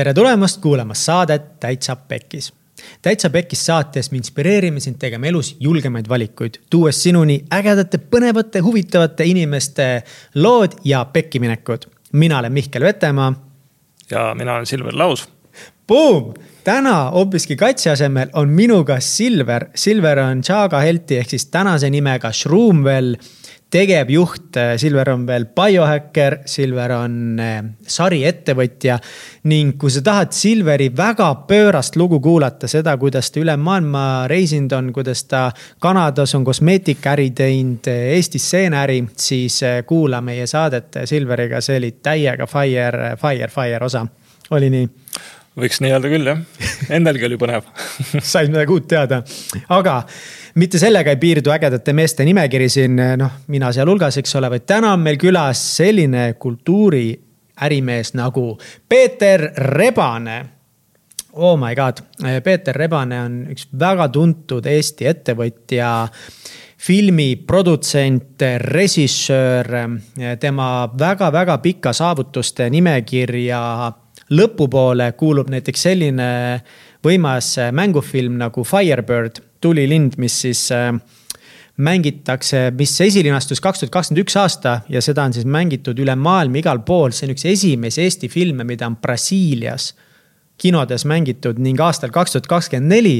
tere tulemast kuulama saadet Täitsa Pekkis. täitsa Pekkis saates me inspireerime sind tegema elus julgemaid valikuid, tuues sinuni ägedate, põnevate, huvitavate inimeste lood ja pekkiminekud. mina olen Mihkel Vetemaa. ja mina olen Silver Laus. Boom, täna hoopiski Katsi asemel on minuga Silver. Silver on Chaga Helti ehk siis tänase nimega Shroomwell tegevjuht, äh, Silver on veel biohäkker, Silver on äh, sariettevõtja. ning kui sa tahad Silveri väga pöörast lugu kuulata, seda, kuidas ta üle maailma reisinud on, kuidas ta Kanadas on kosmeetikaäri teinud, äh, Eestis seeneäri, siis kuula meie saadet Silveriga, see oli täiega fire, fire, fire osa, oli nii? võiks nii öelda küll jah, endalgi oli põnev said midagi uut teada, aga mitte sellega ei piirdu ägedate meeste nimekiri siin, noh, mina sealhulgas, eks ole, vaid täna on meil külas selline kultuuriärimees nagu Peeter Rebane oh my god, Peeter Rebane on üks väga tuntud Eesti ettevõtja, filmiprodutsent, režissöör. tema väga-väga pika saavutuste nimekirja lõpupoole kuulub näiteks selline võimas mängufilm nagu Firebird tulilind, mis siis äh, mängitakse, mis esilinastus kaks tuhat kakskümmend üks aasta ja seda on siis mängitud üle maailma igal pool, see on üks esimesi Eesti filme, mida on Brasiilias kinodes mängitud ning aastal kaks tuhat kakskümmend neli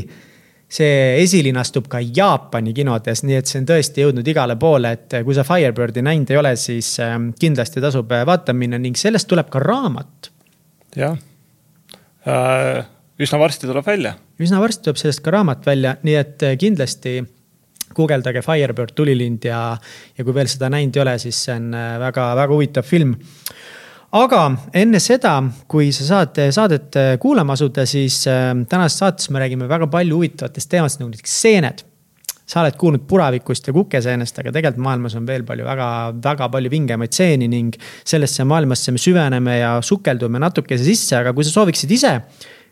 see esilinastub ka Jaapani kinodes, nii et see on tõesti jõudnud igale poole, et kui sa Firebirdi näinud ei ole, siis äh, kindlasti tasub äh, vaatama minna ning sellest tuleb ka raamat. jah. Äh,, üsna varsti tuleb välja üsna varsti tuleb sellest ka raamat välja, nii et äh, kindlasti guugeldage Firebird tulilind ja, ja kui veel seda näinud ei ole, siis see on väga-väga äh, huvitav film. aga enne seda, kui sa saad saadet äh, kuulama asuda, siis tänases saates me räägime väga palju huvitavatest teemadest, nagu näiteks seened sa oled kuulnud puravikust ja kukeseenest, aga tegelikult maailmas on veel palju väga-väga palju vingemaid seeni ning sellesse maailmasse me süveneme ja sukeldume natukese sisse, aga kui sa sooviksid ise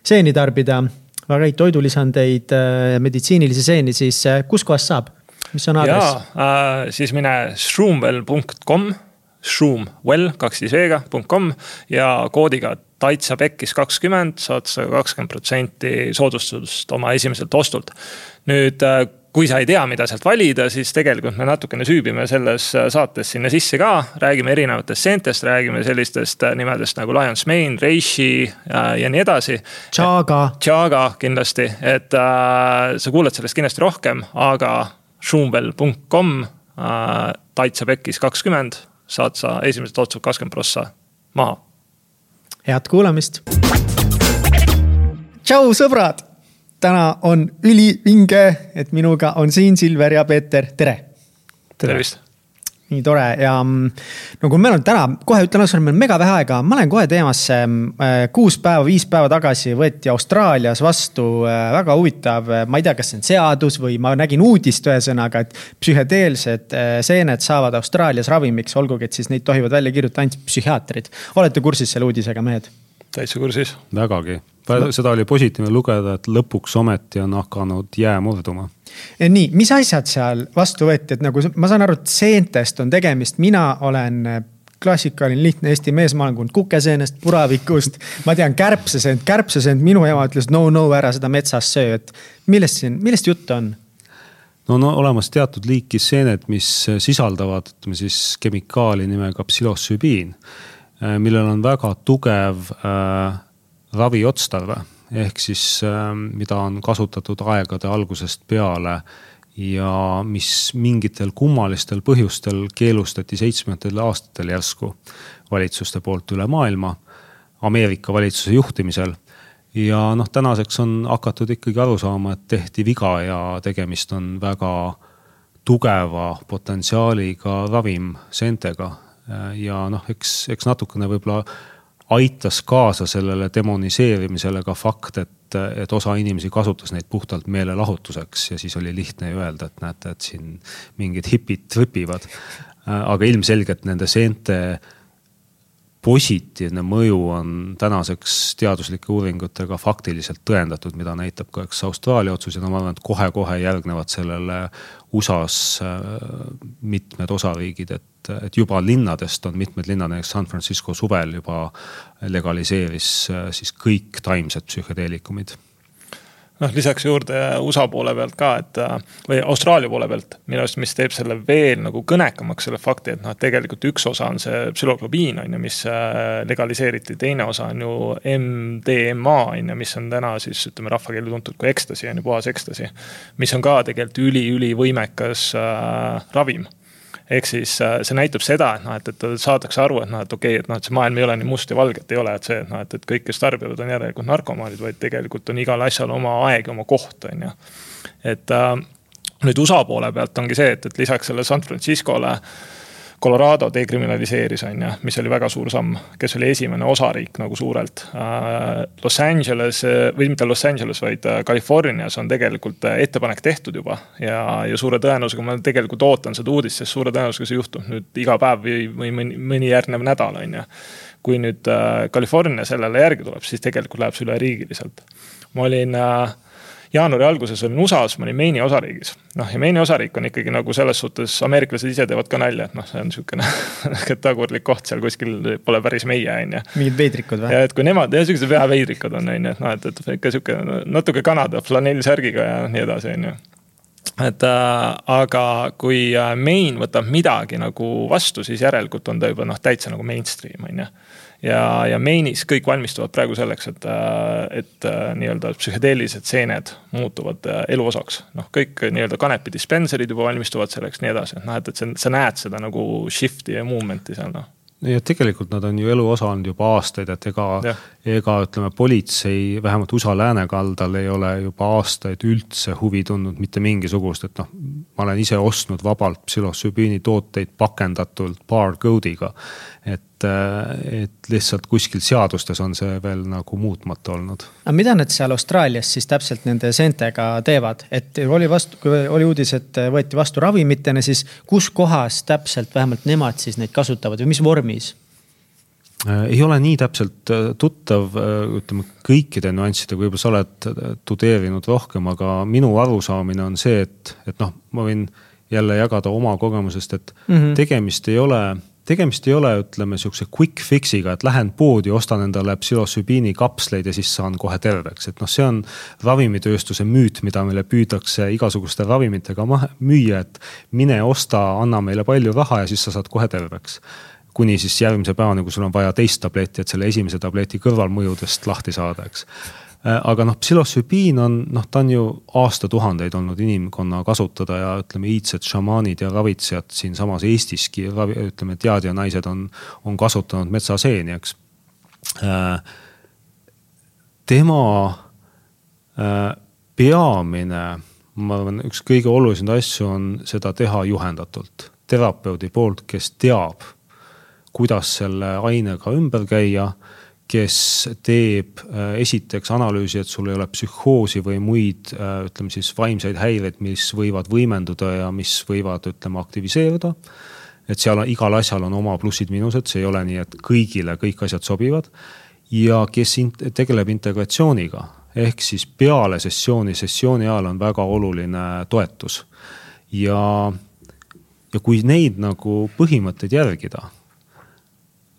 seeni tarbida häid toidulisandeid, äh, meditsiinilisi seeni, siis äh, kuskohast saab? mis on aadress? Äh, siis mine shroomwell.com, shroomwell kaks siis V-ga, .com ja koodiga Taitsa Pekkis kakskümmend saad sa kakskümmend protsenti soodustust oma esimeselt ostult. nüüd äh, kui sa ei tea, mida sealt valida, siis tegelikult me natukene süübime selles äh, saates sinna sisse ka. räägime erinevatest seentest, räägime sellistest äh, nimedest nagu Lions Mane, Reishi äh, ja nii edasi. Chaga. Chaga kindlasti, et äh, sa kuuled sellest kindlasti rohkem, aga šumbel.com äh,, Taitsa Pekkis kakskümmend, saad sa esimesed otsud kakskümmend prossa maha. head kuulamist. tšau, sõbrad täna on ülivinge, et minuga on siin Silver ja Peeter, tere. tervist nii tore ja mm, no kui meil on täna, kohe ütlen ausalt, meil on mega vähe aega, ma lähen kohe teemasse. Mm, kuus päeva, viis päeva tagasi võeti Austraalias vastu äh, väga huvitav, äh, ma ei tea, kas see on seadus või ma nägin uudist ühesõnaga, et psühhedeelsed äh, seened saavad Austraalias ravimiks, olgugi et siis neid tohivad välja kirjutada ainult psühhiaatrid. olete kursis selle uudisega, mehed? Täitsa kursis. vägagi, seda oli positiivne lugeda, et lõpuks ometi on hakanud jää murduma. nii, mis asjad seal vastu võeti, et nagu ma saan aru, et seentest on tegemist, mina olen äh, klassikaline lihtne eesti mees, ma olen kuulnud kukeseenest, puravikust, ma tean kärbseseent, kärbseseent, minu ema ütles no, no ära seda metsas söö, et millest siin, millest jutt on? no on olemas teatud liiki seened, mis sisaldavad, ütleme siis kemikaali nimega psühhosübiin millel on väga tugev äh, raviotstarve ehk siis äh, mida on kasutatud aegade algusest peale ja mis mingitel kummalistel põhjustel keelustati seitsmendatel aastatel järsku valitsuste poolt üle maailma, Ameerika valitsuse juhtimisel. ja noh, tänaseks on hakatud ikkagi aru saama, et tehti viga ja tegemist on väga tugeva potentsiaaliga ravimseentega Äh, ja noh, eks, eks natukene võib-olla aitas kaasa sellele demoniseerimisele ka fakt, et, et osa inimesi kasutas neid puhtalt meelelahutuseks ja siis oli lihtne ju öelda, et näete, et siin mingid hipid tripivad. Äh, aga ilmselgelt nende seente positiivne mõju on tänaseks teaduslike uuringutega faktiliselt tõendatud, mida näitab ka üks Austraalia otsus ja no ma arvan, et kohe-kohe järgnevad sellele USA-s mitmed osariigid, et, et juba linnadest on mitmed linnad, näiteks San Francisco suvel juba legaliseeris siis kõik taimsed psühhedeelikumid noh, lisaks juurde USA poole pealt ka, et või Austraalia poole pealt minu arust, mis teeb selle veel nagu kõnekamaks, selle fakti, et noh, et tegelikult üks osa on see psüloglobiin on ju, mis äh, legaliseeriti, teine osa on ju MDMA on ju, mis on täna siis ütleme rahvakeeli tuntud kui ekstasi on ju, puhas ekstasi. mis on ka tegelikult üli-ülivõimekas äh, ravim ehk siis äh, see näitab seda, et noh, et, et saadakse aru, et noh, et okei okay,, et noh, et see maailm ei ole nii must ja valge, et ei ole, et see, et noh, et, et kõik, kes tarbivad, on järelikult narkomaanid, vaid tegelikult on igal asjal oma aeg ja oma koht, on ju. et äh, nüüd USA poole pealt ongi see, et, et lisaks sellele San Franciscole äh, Colorado dekriminaliseeris, on ju, mis oli väga suur samm, kes oli esimene osariik nagu suurelt. Äh, Los Angeles või mitte Los Angeles, vaid äh, Californias on tegelikult äh, ettepanek tehtud juba. ja, ja suure tõenäosusega ma tegelikult ootan seda uudist, sest suure tõenäosusega see juhtub nüüd iga päev või, või mõni, mõni järgnev nädal, on ju. kui nüüd California sellele järgi tuleb, siis tegelikult läheb see üleriigiliselt. ma olin äh, jaanuari alguses olin USA-s, ma olin Maine'i osariigis. noh, ja Maine'i osariik on ikkagi nagu selles suhtes, ameeriklased ise teevad ka nalja, et noh, see on sihukene tagurlik koht seal kuskil pole päris meie, on ju. mingid veidrikud või? ja et kui nemad, jah, siuksed väheveidrikud on, on ju, et noh, et, et ikka sihuke natuke Kanada flanellsärgiga ja nii edasi, on ju et äh, aga kui äh, Maine võtab midagi nagu vastu, siis järelikult on ta juba noh, täitsa nagu mainstream on ju ja, ja Maine'is kõik valmistuvad praegu selleks, et, et nii-öelda psühhedeelilised seened muutuvad elu osaks. noh, kõik nii-öelda kanepi dispenserid juba valmistuvad selleks, nii edasi, et noh, et, et sa, sa näed seda nagu shift'i ja movement'i seal noh ja tegelikult nad on ju elu osa olnud juba aastaid, et ega, ega ütleme, politsei vähemalt USA läänekaldal ei ole juba aastaid üldse huvi tundnud mitte mingisugust, et noh. ma olen ise ostnud vabalt psühhosübiini tooteid pakendatult barcode'iga. Et, et lihtsalt kuskil seadustes on see veel nagu muutmata olnud. aga mida nad seal Austraalias siis täpselt nende seentega teevad, et oli vastu, kui oli uudis, et võeti vastu ravimitena, siis kus kohas täpselt vähemalt nemad siis neid kasutavad või mis vormis? Äh, ei ole nii täpselt äh, tuttav, äh, ütleme kõikide nüanssidega, võib-olla sa oled tudeerinud rohkem, aga minu arusaamine on see, et, et noh, ma võin jälle jagada oma kogemusest, et mm -hmm. tegemist ei ole, tegemist ei ole, ütleme sihukese quick fix'iga, et lähen poodi, ostan endale psühhosübiini kapsleid ja siis saan kohe terveks, et noh, see on ravimitööstuse müüt, mida meile püütakse igasuguste ravimitega müüa, et mine osta, anna meile palju raha ja siis sa saad kohe terveks kuni siis järgmise päevani, kui sul on vaja teist tabletti, et selle esimese tableti kõrvalmõjudest lahti saada, eks. Äh, aga noh, psühhosübiin on noh, ta on ju aastatuhandeid olnud inimkonna kasutada ja ütleme, iidsed šamaanid ja ravitsejad siinsamas Eestiski, ütleme, teadjanaised on, on kasutanud metsaseeni, eks. Äh, tema äh, peamine, ma arvan, üks kõige olulisemaid asju on seda teha juhendatult terapeudi poolt, kes teab kuidas selle ainega ümber käia kes teeb äh, esiteks analüüsi, et sul ei ole psühhoosi või muid, äh, ütleme siis vaimseid häireid, mis võivad võimenduda ja mis võivad, ütleme, aktiviseeruda. et seal on, igal asjal on oma plussid-miinused, see ei ole nii, et kõigile kõik asjad sobivad. ja kes in tegeleb integratsiooniga, ehk siis peale sessiooni, sessiooni ajal on väga oluline toetus. ja, ja kui neid nagu põhimõtteid järgida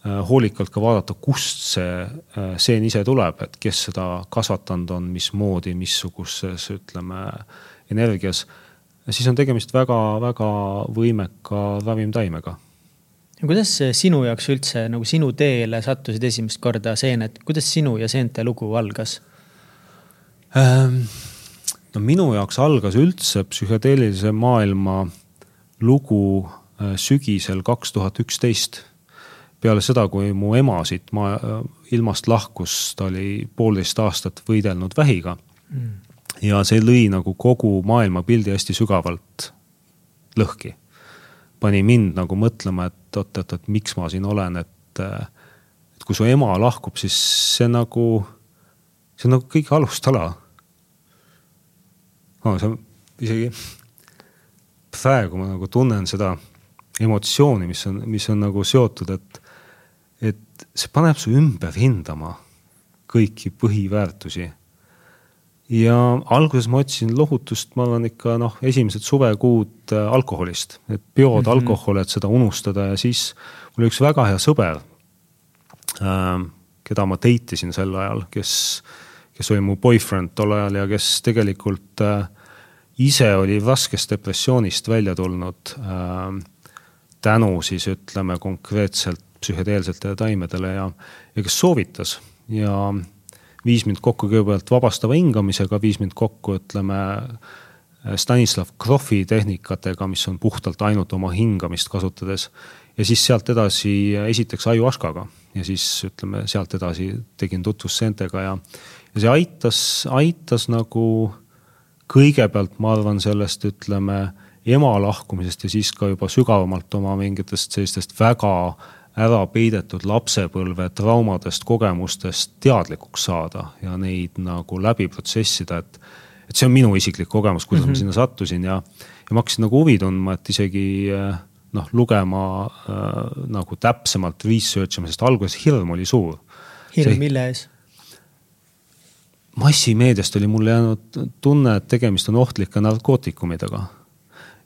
hoolikalt ka vaadata, kust see äh, seen ise tuleb, et kes seda kasvatanud on, mismoodi, missuguses, ütleme, energias. siis on tegemist väga-väga võimeka ravimtaimega. kuidas sinu jaoks üldse nagu sinu teele sattusid esimest korda seened, kuidas sinu ja seente lugu algas ähm,? no minu jaoks algas üldse psühhedeelilise maailma lugu äh, sügisel kaks tuhat üksteist peale seda, kui mu ema siit maa, ilmast lahkus, ta oli poolteist aastat võidelnud vähiga mm.. ja see lõi nagu kogu maailmapildi hästi sügavalt lõhki. pani mind nagu mõtlema, et oot-oot, et miks ma siin olen, et, et kui su ema lahkub, siis see nagu, see on nagu kõige alustala oh,. see on isegi, praegu ma nagu tunnen seda emotsiooni, mis on, mis on nagu seotud, et et see paneb su ümber hindama kõiki põhiväärtusi. ja alguses ma otsisin lohutust, ma arvan ikka noh, esimesed suvekuud äh, alkoholist, et peod mm, -hmm. alkohol, et seda unustada ja siis mul oli üks väga hea sõber äh,, keda ma date isin sel ajal, kes, kes oli mu boyfriend tol ajal ja kes tegelikult äh, ise oli raskest depressioonist välja tulnud äh, tänu siis ütleme konkreetselt psühhedeelsetele taimedele ja, ja kes soovitas ja viis mind kokku kõigepealt vabastava hingamisega, viis mind kokku, ütleme. Stanislav Grofi tehnikatega, mis on puhtalt ainult oma hingamist kasutades. ja siis sealt edasi esiteks ajuaskaga ja siis ütleme sealt edasi tegin tutvust seentega ja, ja see aitas, aitas nagu kõigepealt ma arvan sellest, ütleme ema lahkumisest ja siis ka juba sügavamalt oma mingitest sellistest väga ära peidetud lapsepõlve traumadest, kogemustest teadlikuks saada ja neid nagu läbi protsessida, et. et see on minu isiklik kogemus, kuidas mm -hmm. ma mhm. sinna sattusin ja, ja ma hakkasin nagu huvi tundma, et isegi noh, lugema äh, nagu täpsemalt research ima, sest alguses hirm oli suur. hirm see, mille ees? massimeediast oli mulle jäänud tunne, et tegemist on ohtlike narkootikumidega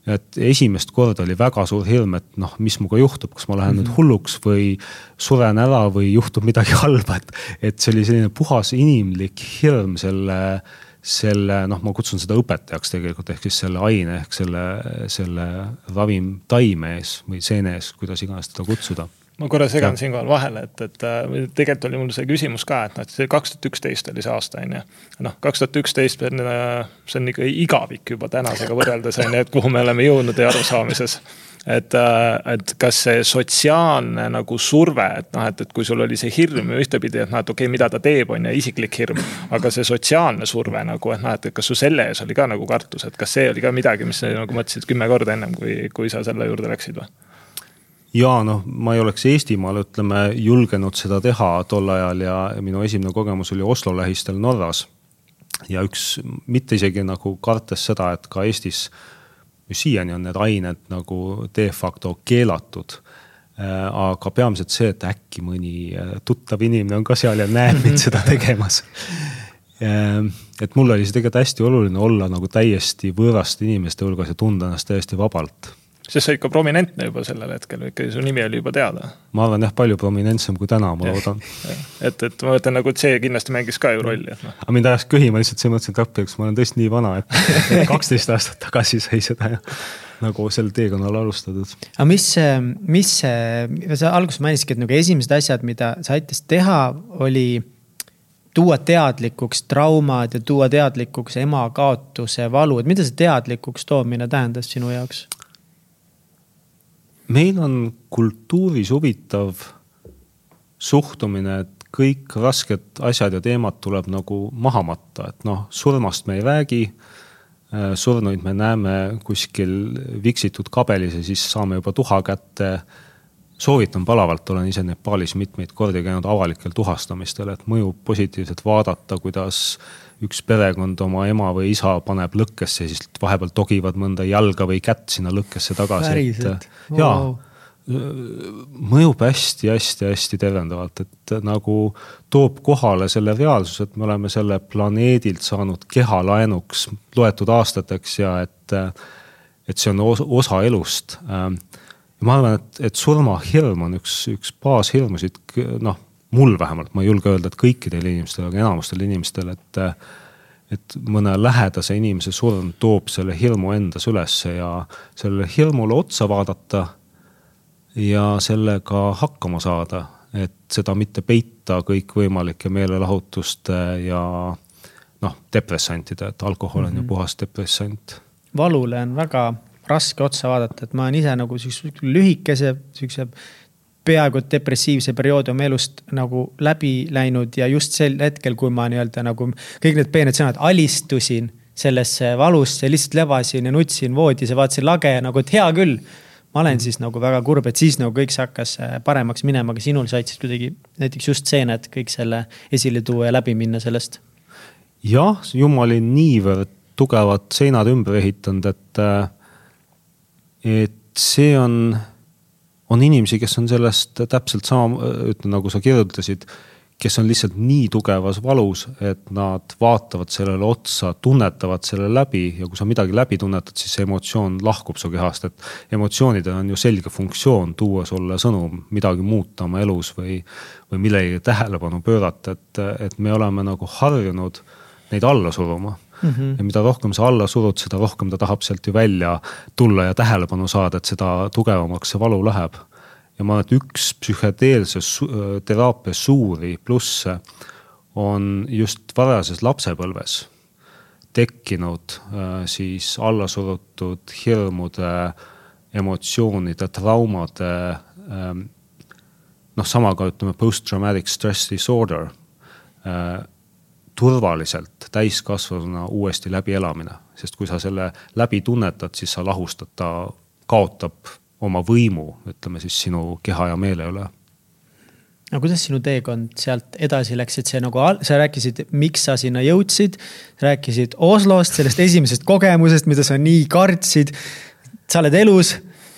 et esimest korda oli väga suur hirm, et noh, mis minuga juhtub, kas ma lähen mm -hmm. nüüd mhm. hulluks või suren ära või juhtub midagi halba, et. et see oli selline puhas inimlik hirm selle, selle noh, ma kutsun seda õpetajaks tegelikult, ehk siis selle aine ehk selle, selle ravim taime ees või seene ees, kuidas iganes teda kutsuda ma korra segan siinkohal vahele, et, et äh, tegelikult oli mul see küsimus ka, et noh, et see kaks tuhat üksteist oli see aasta, on ju. noh, kaks tuhat üksteist, äh, see on ikka igavik juba tänasega võrreldes, on ju, et kuhu me oleme jõudnud ja arusaamises. et, äh, et kas see sotsiaalne nagu surve, et noh, et, et kui sul oli see hirm ju ühtepidi, et noh, et okei okay,, mida ta teeb, on ju, isiklik hirm. aga see sotsiaalne surve nagu, et noh, et kas su selle ees oli ka nagu kartus, et kas see oli ka midagi, mis nagu mõtlesid kümme korda ennem, kui, kui sa selle juurde läksid või? Ja noh, ma ei oleks Eestimaal, ütleme, julgenud seda teha tol ajal ja minu esimene kogemus oli Oslo lähistel Norras. ja üks, mitte isegi nagu kartes seda, et ka Eestis siiani on need ained nagu de facto keelatud äh, aga peamiselt see, et äkki mõni äh, tuttav inimene on ka seal ja näeb mind seda tegemas. Äh, et mul oli see tegelikult hästi oluline olla nagu täiesti võõraste inimeste hulgas ja tunda ennast täiesti vabalt sest sa olid ka prominentne juba sellel hetkel, ikkagi su nimi oli juba teada. ma arvan jah, palju prominentsem kui täna, ma loodan. et, et ma mõtlen nagu, et see kindlasti mängis ka ju rolli, et noh. aga mind ajas köhima lihtsalt selles mõttes, et appi, eks ma olen tõesti nii vana, et kaksteist aastat tagasi sai seda nagu sel teekonnal alustatud. aga mis, mis, sa alguses mainisidki, et nagu esimesed asjad, mida sa aitasid teha, oli tuua teadlikuks traumad ja tuua teadlikuks ema kaotuse valu, et mida see teadlikuks toomine tähendas sinu jaoks? Meil on kultuuris huvitav suhtumine, et kõik rasked asjad ja teemad tuleb nagu maha matta, et noh, surmast me ei räägi. Äh, surnuid me näeme kuskil viksitud kabelis ja siis saame juba tuha kätte. Soovitan palavalt, olen ise Nepaalis mitmeid kordi käinud avalikel tuhastamistel, et mõjub positiivselt vaadata, kuidas üks perekond oma ema või isa paneb lõkkesse, siis vahepeal togivad mõnda jalga või kätt sinna lõkkesse tagasi. päriselt? jaa mõjub hästi-hästi-hästi tervendavalt, et nagu toob kohale selle reaalsuse, et me oleme selle planeedilt saanud kehalaenuks loetud aastateks ja et, et see on osa elust. Ma arvan, et, et surmahirm on üks, üks baashirmusid, noh mul vähemalt, ma ei julge öelda, et kõikidel inimestel, aga enamustel inimestel, et. et mõne lähedase inimese surm toob selle hirmu endas ülesse ja sellele hirmule otsa vaadata. ja sellega hakkama saada, et seda mitte peita kõikvõimalike meelelahutuste ja noh, depressantide, et alkohol on mm -hmm. ju mhm. puhas depressant. valule on väga raske otsa vaadata, et ma olen ise nagu sihukese lühikese, sihukese peaaegu et depressiivse perioodi oma elust nagu läbi läinud ja just sel hetkel, kui ma nii-öelda nagu kõik need peened sõnad, alistusin sellesse valusse, lihtsalt lebasin ja nutsin voodis ja vaatasin lage nagu, et hea küll. ma olen siis nagu väga kurb, et siis nagu kõik see hakkas äh, paremaks minema, aga sinul sa aitasid kuidagi näiteks just seened kõik selle esile tuua ja läbi minna sellest. jah, jumal oli niivõrd tugevad seinad ümber ehitanud, et, äh, et see on on inimesi, kes on sellest täpselt sama, ütleme nagu sa kirjeldasid kes on lihtsalt nii tugevas valus, et nad vaatavad sellele otsa, tunnetavad selle läbi ja kui sa midagi läbi tunnetad, siis see emotsioon lahkub su kehast, et. emotsioonidel on ju selge funktsioon tuua sulle sõnum, midagi muuta oma elus või, või millegi tähelepanu pöörata, et, et me oleme nagu harjunud neid alla suruma Mm -hmm. ja mida rohkem sa alla surud, seda rohkem ta tahab sealt ju välja tulla ja tähelepanu saada, et seda tugevamaks see valu läheb ja ma arvan, et üks psühhedeelse teraapia suuri plusse on just varajases lapsepõlves tekkinud äh, siis allasurutud hirmude, emotsioonide, traumade. Ähm, noh, sama ka ütleme post-traumatic stress disorder. Turvaliselt täiskasvanuna uuesti läbielamine, sest kui sa selle läbi tunnetad, siis sa lahustad, ta kaotab oma võimu, ütleme siis sinu keha ja meele üle no kuidas sinu teekond sealt edasi läks, et see nagu, sa rääkisid, miks sa sinna jõudsid. rääkisid Oslost, sellest esimesest kogemusest, mida sa nii kartsid. sa oled elus,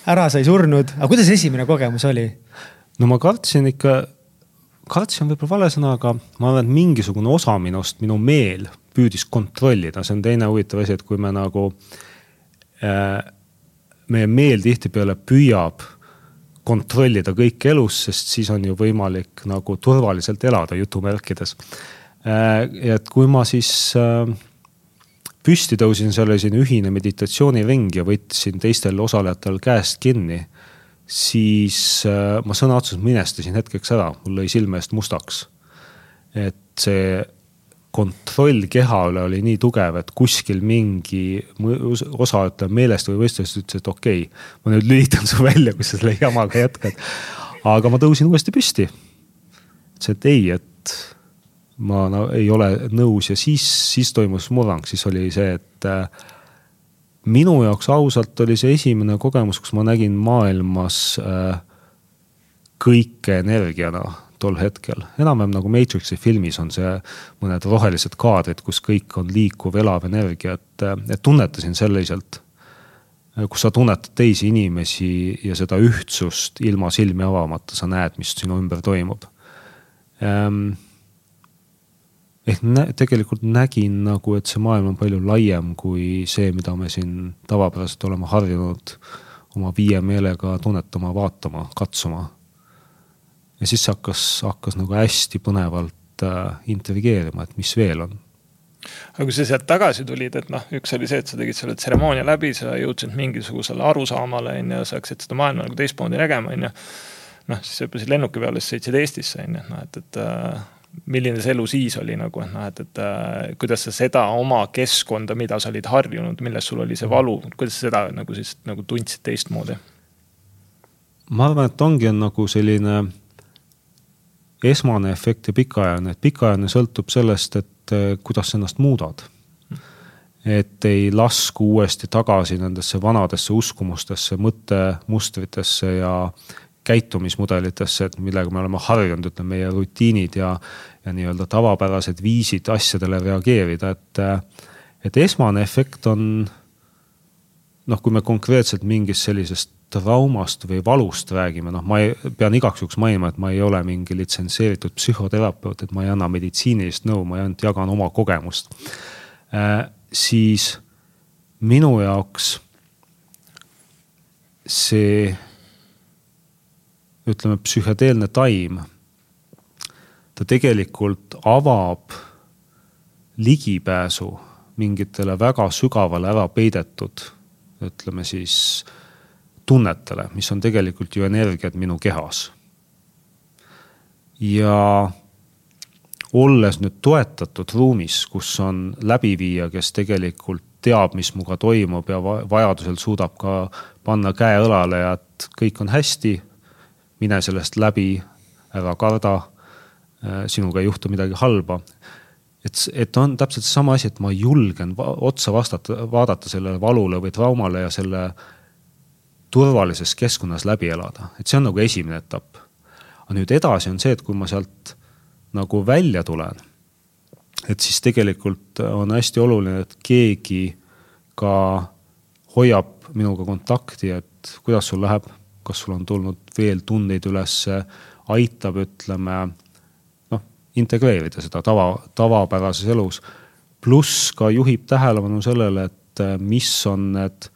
ära sa ei surnud, aga kuidas esimene kogemus oli? no ma kartsin ikka, kartsin on võib-olla vale sõna, aga ma arvan, et mingisugune osa minust, minu meel püüdis kontrollida, see on teine huvitav asi, et kui me nagu äh, meie meel tihtipeale püüab kontrollida kõike elus, sest siis on ju võimalik nagu turvaliselt elada jutumärkides. Äh, et kui ma siis äh, püsti tõusin, seal oli selline ühine meditatsiooniring ja võtsin teistel osalejatel käest kinni. Siis äh, ma sõna otseses minestasin hetkeks ära, mul lõi silme eest mustaks. et see kontroll keha üle oli nii tugev, et kuskil mingi osa, ütleme meelest või mõistusest ütles, et okei okay,, ma nüüd lülitan su välja, kui sa selle jamaga jätkad. aga ma tõusin uuesti püsti. ütlesin, et ei, et ma no, ei ole nõus ja siis, siis toimus murrang, siis oli see, et äh, minu jaoks ausalt oli see esimene kogemus, kus ma nägin maailmas äh, kõike energiana tol hetkel. enam-vähem nagu Matrixi filmis on see mõned rohelised kaadrid, kus kõik on liikuv, elav energia, et, et tunnetasin selliselt. kus sa tunnetad teisi inimesi ja seda ühtsust ilma silmi avamata, sa näed, mis sinu ümber toimub ehm,. Ehk nä tegelikult nägin nagu, et see maailm on palju laiem kui see, mida me siin tavapäraselt oleme harjunud oma viie meelega tunnetama, vaatama, katsuma. Ja siis hakkas, hakkas nagu hästi põnevalt äh, intrigeerima, et mis veel on. Aga kui sa sealt tagasi tulid, et noh, üks oli see, et sa tegid selle tseremoonia läbi, sa jõudsid mingisugusele arusaamale, on ju, sa hakkasid seda maailma nagu teistmoodi nägema, on ju. noh, siis sa hüppasid lennuki peale, siis sõitsid Eestisse, on ju, noh, et, et äh, milline see elu siis oli nagu, et noh, et, et äh, kuidas sa seda oma keskkonda, mida sa olid harjunud, milles sul oli see valu, kuidas sa seda nagu siis nagu tundsid teistmoodi? ma arvan, et ongi, on nagu selline esmane efekt ja pikaajaline, et pikaajaline sõltub sellest, et eh, kuidas sa ennast muudad. et ei lasku uuesti tagasi nendesse vanadesse uskumustesse, mõttemustritesse ja käitumismudelitesse, et millega me oleme harjunud, ütleme meie rutiinid ja, ja nii-öelda tavapärased viisid asjadele reageerida, et. et esmane efekt on noh, kui me konkreetselt mingist sellisest traumast või valust räägime, noh, ma ei, pean igaks juhuks mainima, et ma ei ole mingi litsenseeritud psühhoterapeut, et ma ei anna meditsiinilist nõu, ma ainult jagan oma kogemust äh,. siis minu jaoks see ütleme, psühhedeelne taim, ta tegelikult avab ligipääsu mingitele väga sügavale ära peidetud, ütleme siis tunnetele, mis on tegelikult ju energiat minu kehas. ja olles nüüd toetatud ruumis, kus on läbiviija, kes tegelikult teab, mis minuga toimub ja vajadusel suudab ka panna käe õlale ja et kõik on hästi. Mine sellest läbi, ära karda. Äh, sinuga ei juhtu midagi halba. et, et on täpselt seesama asi, et ma julgen otsa vastata, vaadata sellele valule või traumale ja selle turvalises keskkonnas läbi elada, et see on nagu esimene etapp. aga nüüd edasi on see, et kui ma sealt nagu välja tulen, et siis tegelikult on hästi oluline, et keegi ka hoiab minuga kontakti, et kuidas sul läheb, kas sul on tulnud veel tundeid ülesse, aitab, ütleme noh, integreerida seda tava, tavapärases elus. pluss ka juhib tähelepanu sellele, et äh, mis on need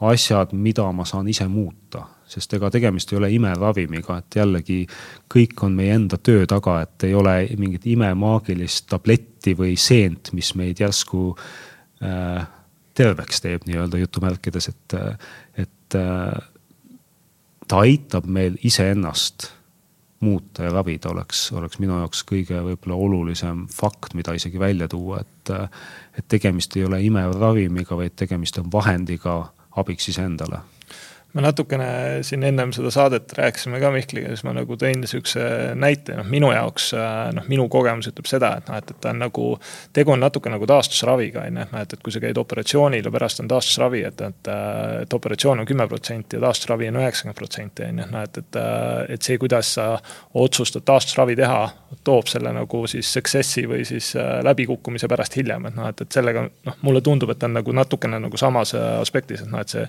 asjad, mida ma saan ise muuta sest ega tegemist ei ole imeravimiga, et jällegi kõik on meie enda töö taga, et ei ole mingit imemaagilist tabletti või seent, mis meid järsku äh, terveks teeb nii-öelda jutumärkides, et, et äh, ta aitab meil iseennast muuta ja ravida, oleks, oleks minu jaoks kõige võib-olla olulisem fakt, mida isegi välja tuua, et. et tegemist ei ole imeravimiga, vaid tegemist on vahendiga abiks iseendale me natukene siin ennem seda saadet rääkisime ka Mihkliga, siis ma nagu tõin sihukese näite, noh minu jaoks noh, minu kogemus ütleb seda, et noh, et, et ta on nagu. tegu on natuke nagu taastusraviga on ju, et noh, et, et kui sa käid operatsioonil ja pärast on taastusravi, et, et. et operatsioon on kümme protsenti ja taastusravi on üheksakümmend protsenti on ju, noh et, et, et see, kuidas sa otsustad taastusravi teha. toob selle nagu siis success'i või siis läbikukkumise pärast hiljem, et noh, et, et sellega noh, mulle tundub, et ta on nagu natukene nagu samas aspektis, et noh, et see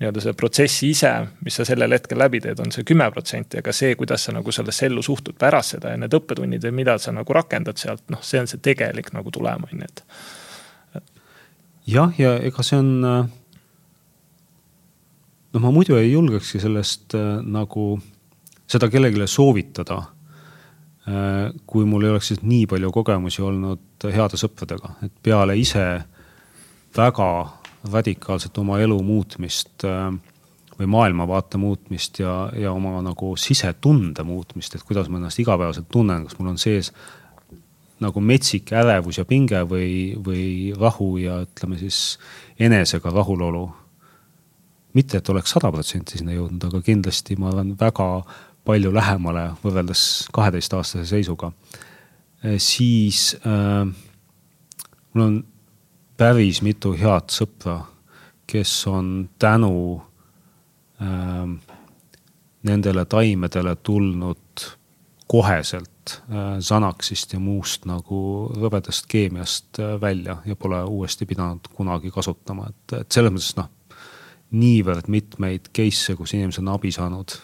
nii-öelda see protsess ise, mis sa sellel hetkel läbi teed, on see kümme protsenti, aga see, kuidas sa nagu sellesse ellu suhtud pärast seda ja need õppetunnid ja mida sa nagu rakendad sealt, noh, see on see tegelik nagu tulem, on ju, et. jah, ja ega see on. noh, ma muidu ei julgekski sellest äh, nagu seda kellelegi soovitada äh,. kui mul ei oleks siis nii palju kogemusi olnud heade sõpradega, et peale ise väga radikaalselt oma elu muutmist äh, või maailmavaate muutmist ja, ja oma nagu sisetunde muutmist, et kuidas ma ennast igapäevaselt tunnen, kas mul on sees nagu metsik ärevus ja pinge või, või rahu ja ütleme siis enesega rahulolu. mitte, et oleks sada protsenti sinna jõudnud, aga kindlasti ma olen väga palju lähemale võrreldes kaheteistaastase seisuga. Äh, siis äh, mul on päris mitu head sõpra, kes on tänu äh, nendele taimedele tulnud koheselt äh, Xanaxist ja muust nagu rõvedast keemiast äh, välja ja pole uuesti pidanud kunagi kasutama, et, et selles mõttes noh, niivõrd mitmeid case'e, kus inimesed on abi saanud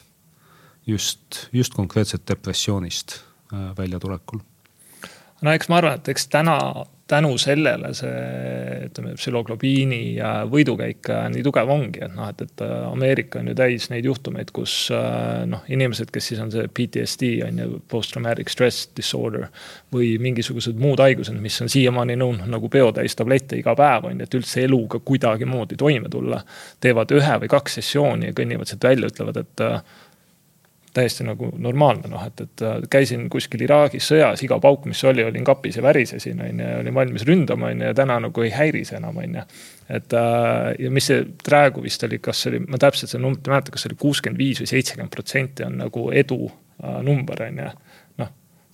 just, just konkreetselt depressioonist äh, väljatulekul. No eks ma arvan, et eks täna tänu sellele see ütleme, psühhoglobiini võidukäik nii tugev ongi, et noh, et, et äh, Ameerika on ju täis neid juhtumeid, kus äh, noh, inimesed, kes siis on see PTSD on ju, post-traumatic stress disorder. või mingisugused muud haigused, mis on siiamaani nõudnud nagu peotäis tablette iga päev on ju, et üldse eluga kuidagimoodi toime tulla. teevad ühe või kaks sessiooni ja kõnnivad sealt välja, ütlevad, et äh, täiesti nagu normaalne, noh, et, et äh, käisin kuskil Iraagis sõjas, iga pauk, mis oli, olin kapis ja värisesin, on ju, olin valmis ründama, on ju, ja täna nagu ei häiri see enam, on ju. et äh, ja mis see praegu vist oli, kas oli, ma täpselt seda numbrit ei mäleta, kas oli kuuskümmend viis või seitsekümmend protsenti on nagu edu äh, number, on ju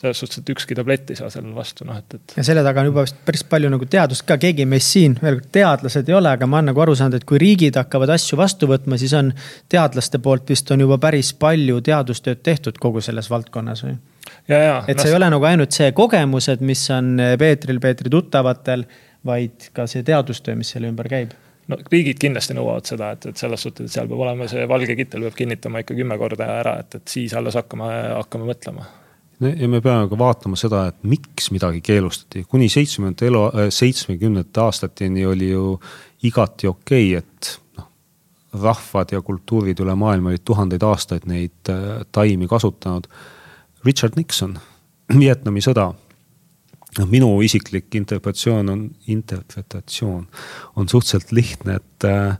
selles suhtes, et ükski tablett ei saa sellele vastu, noh et, et. ja selle taga on juba vist päris palju nagu teadust ka, keegi meist siin, veel kord teadlased ei ole, aga ma olen nagu aru saanud, et kui riigid hakkavad asju vastu võtma, siis on teadlaste poolt vist on juba päris palju teadustööd tehtud kogu selles valdkonnas või? et see no, ei ole nagu ainult see kogemused, mis on Peetril, Peetri tuttavatel, vaid ka see teadustöö, mis selle ümber käib no riigid kindlasti nõuavad seda, et, et selles suhtes, et seal peab olema see valge kittel peab kinnitama ikka kümme korda ära, et, et siis alles hakkame, hakkame mõtlema ja me peame ka vaatama seda, et miks midagi keelustati, kuni seitsmekümnendate elu, äh, seitsmekümnendate aastateni oli ju igati okei okay,, et noh. rahvad ja kultuurid üle maailma olid tuhandeid aastaid neid äh, taimi kasutanud. Richard Nixon, Vietnami sõda. noh, minu isiklik interpretatsioon on, interpretatsioon on suhteliselt lihtne, et äh,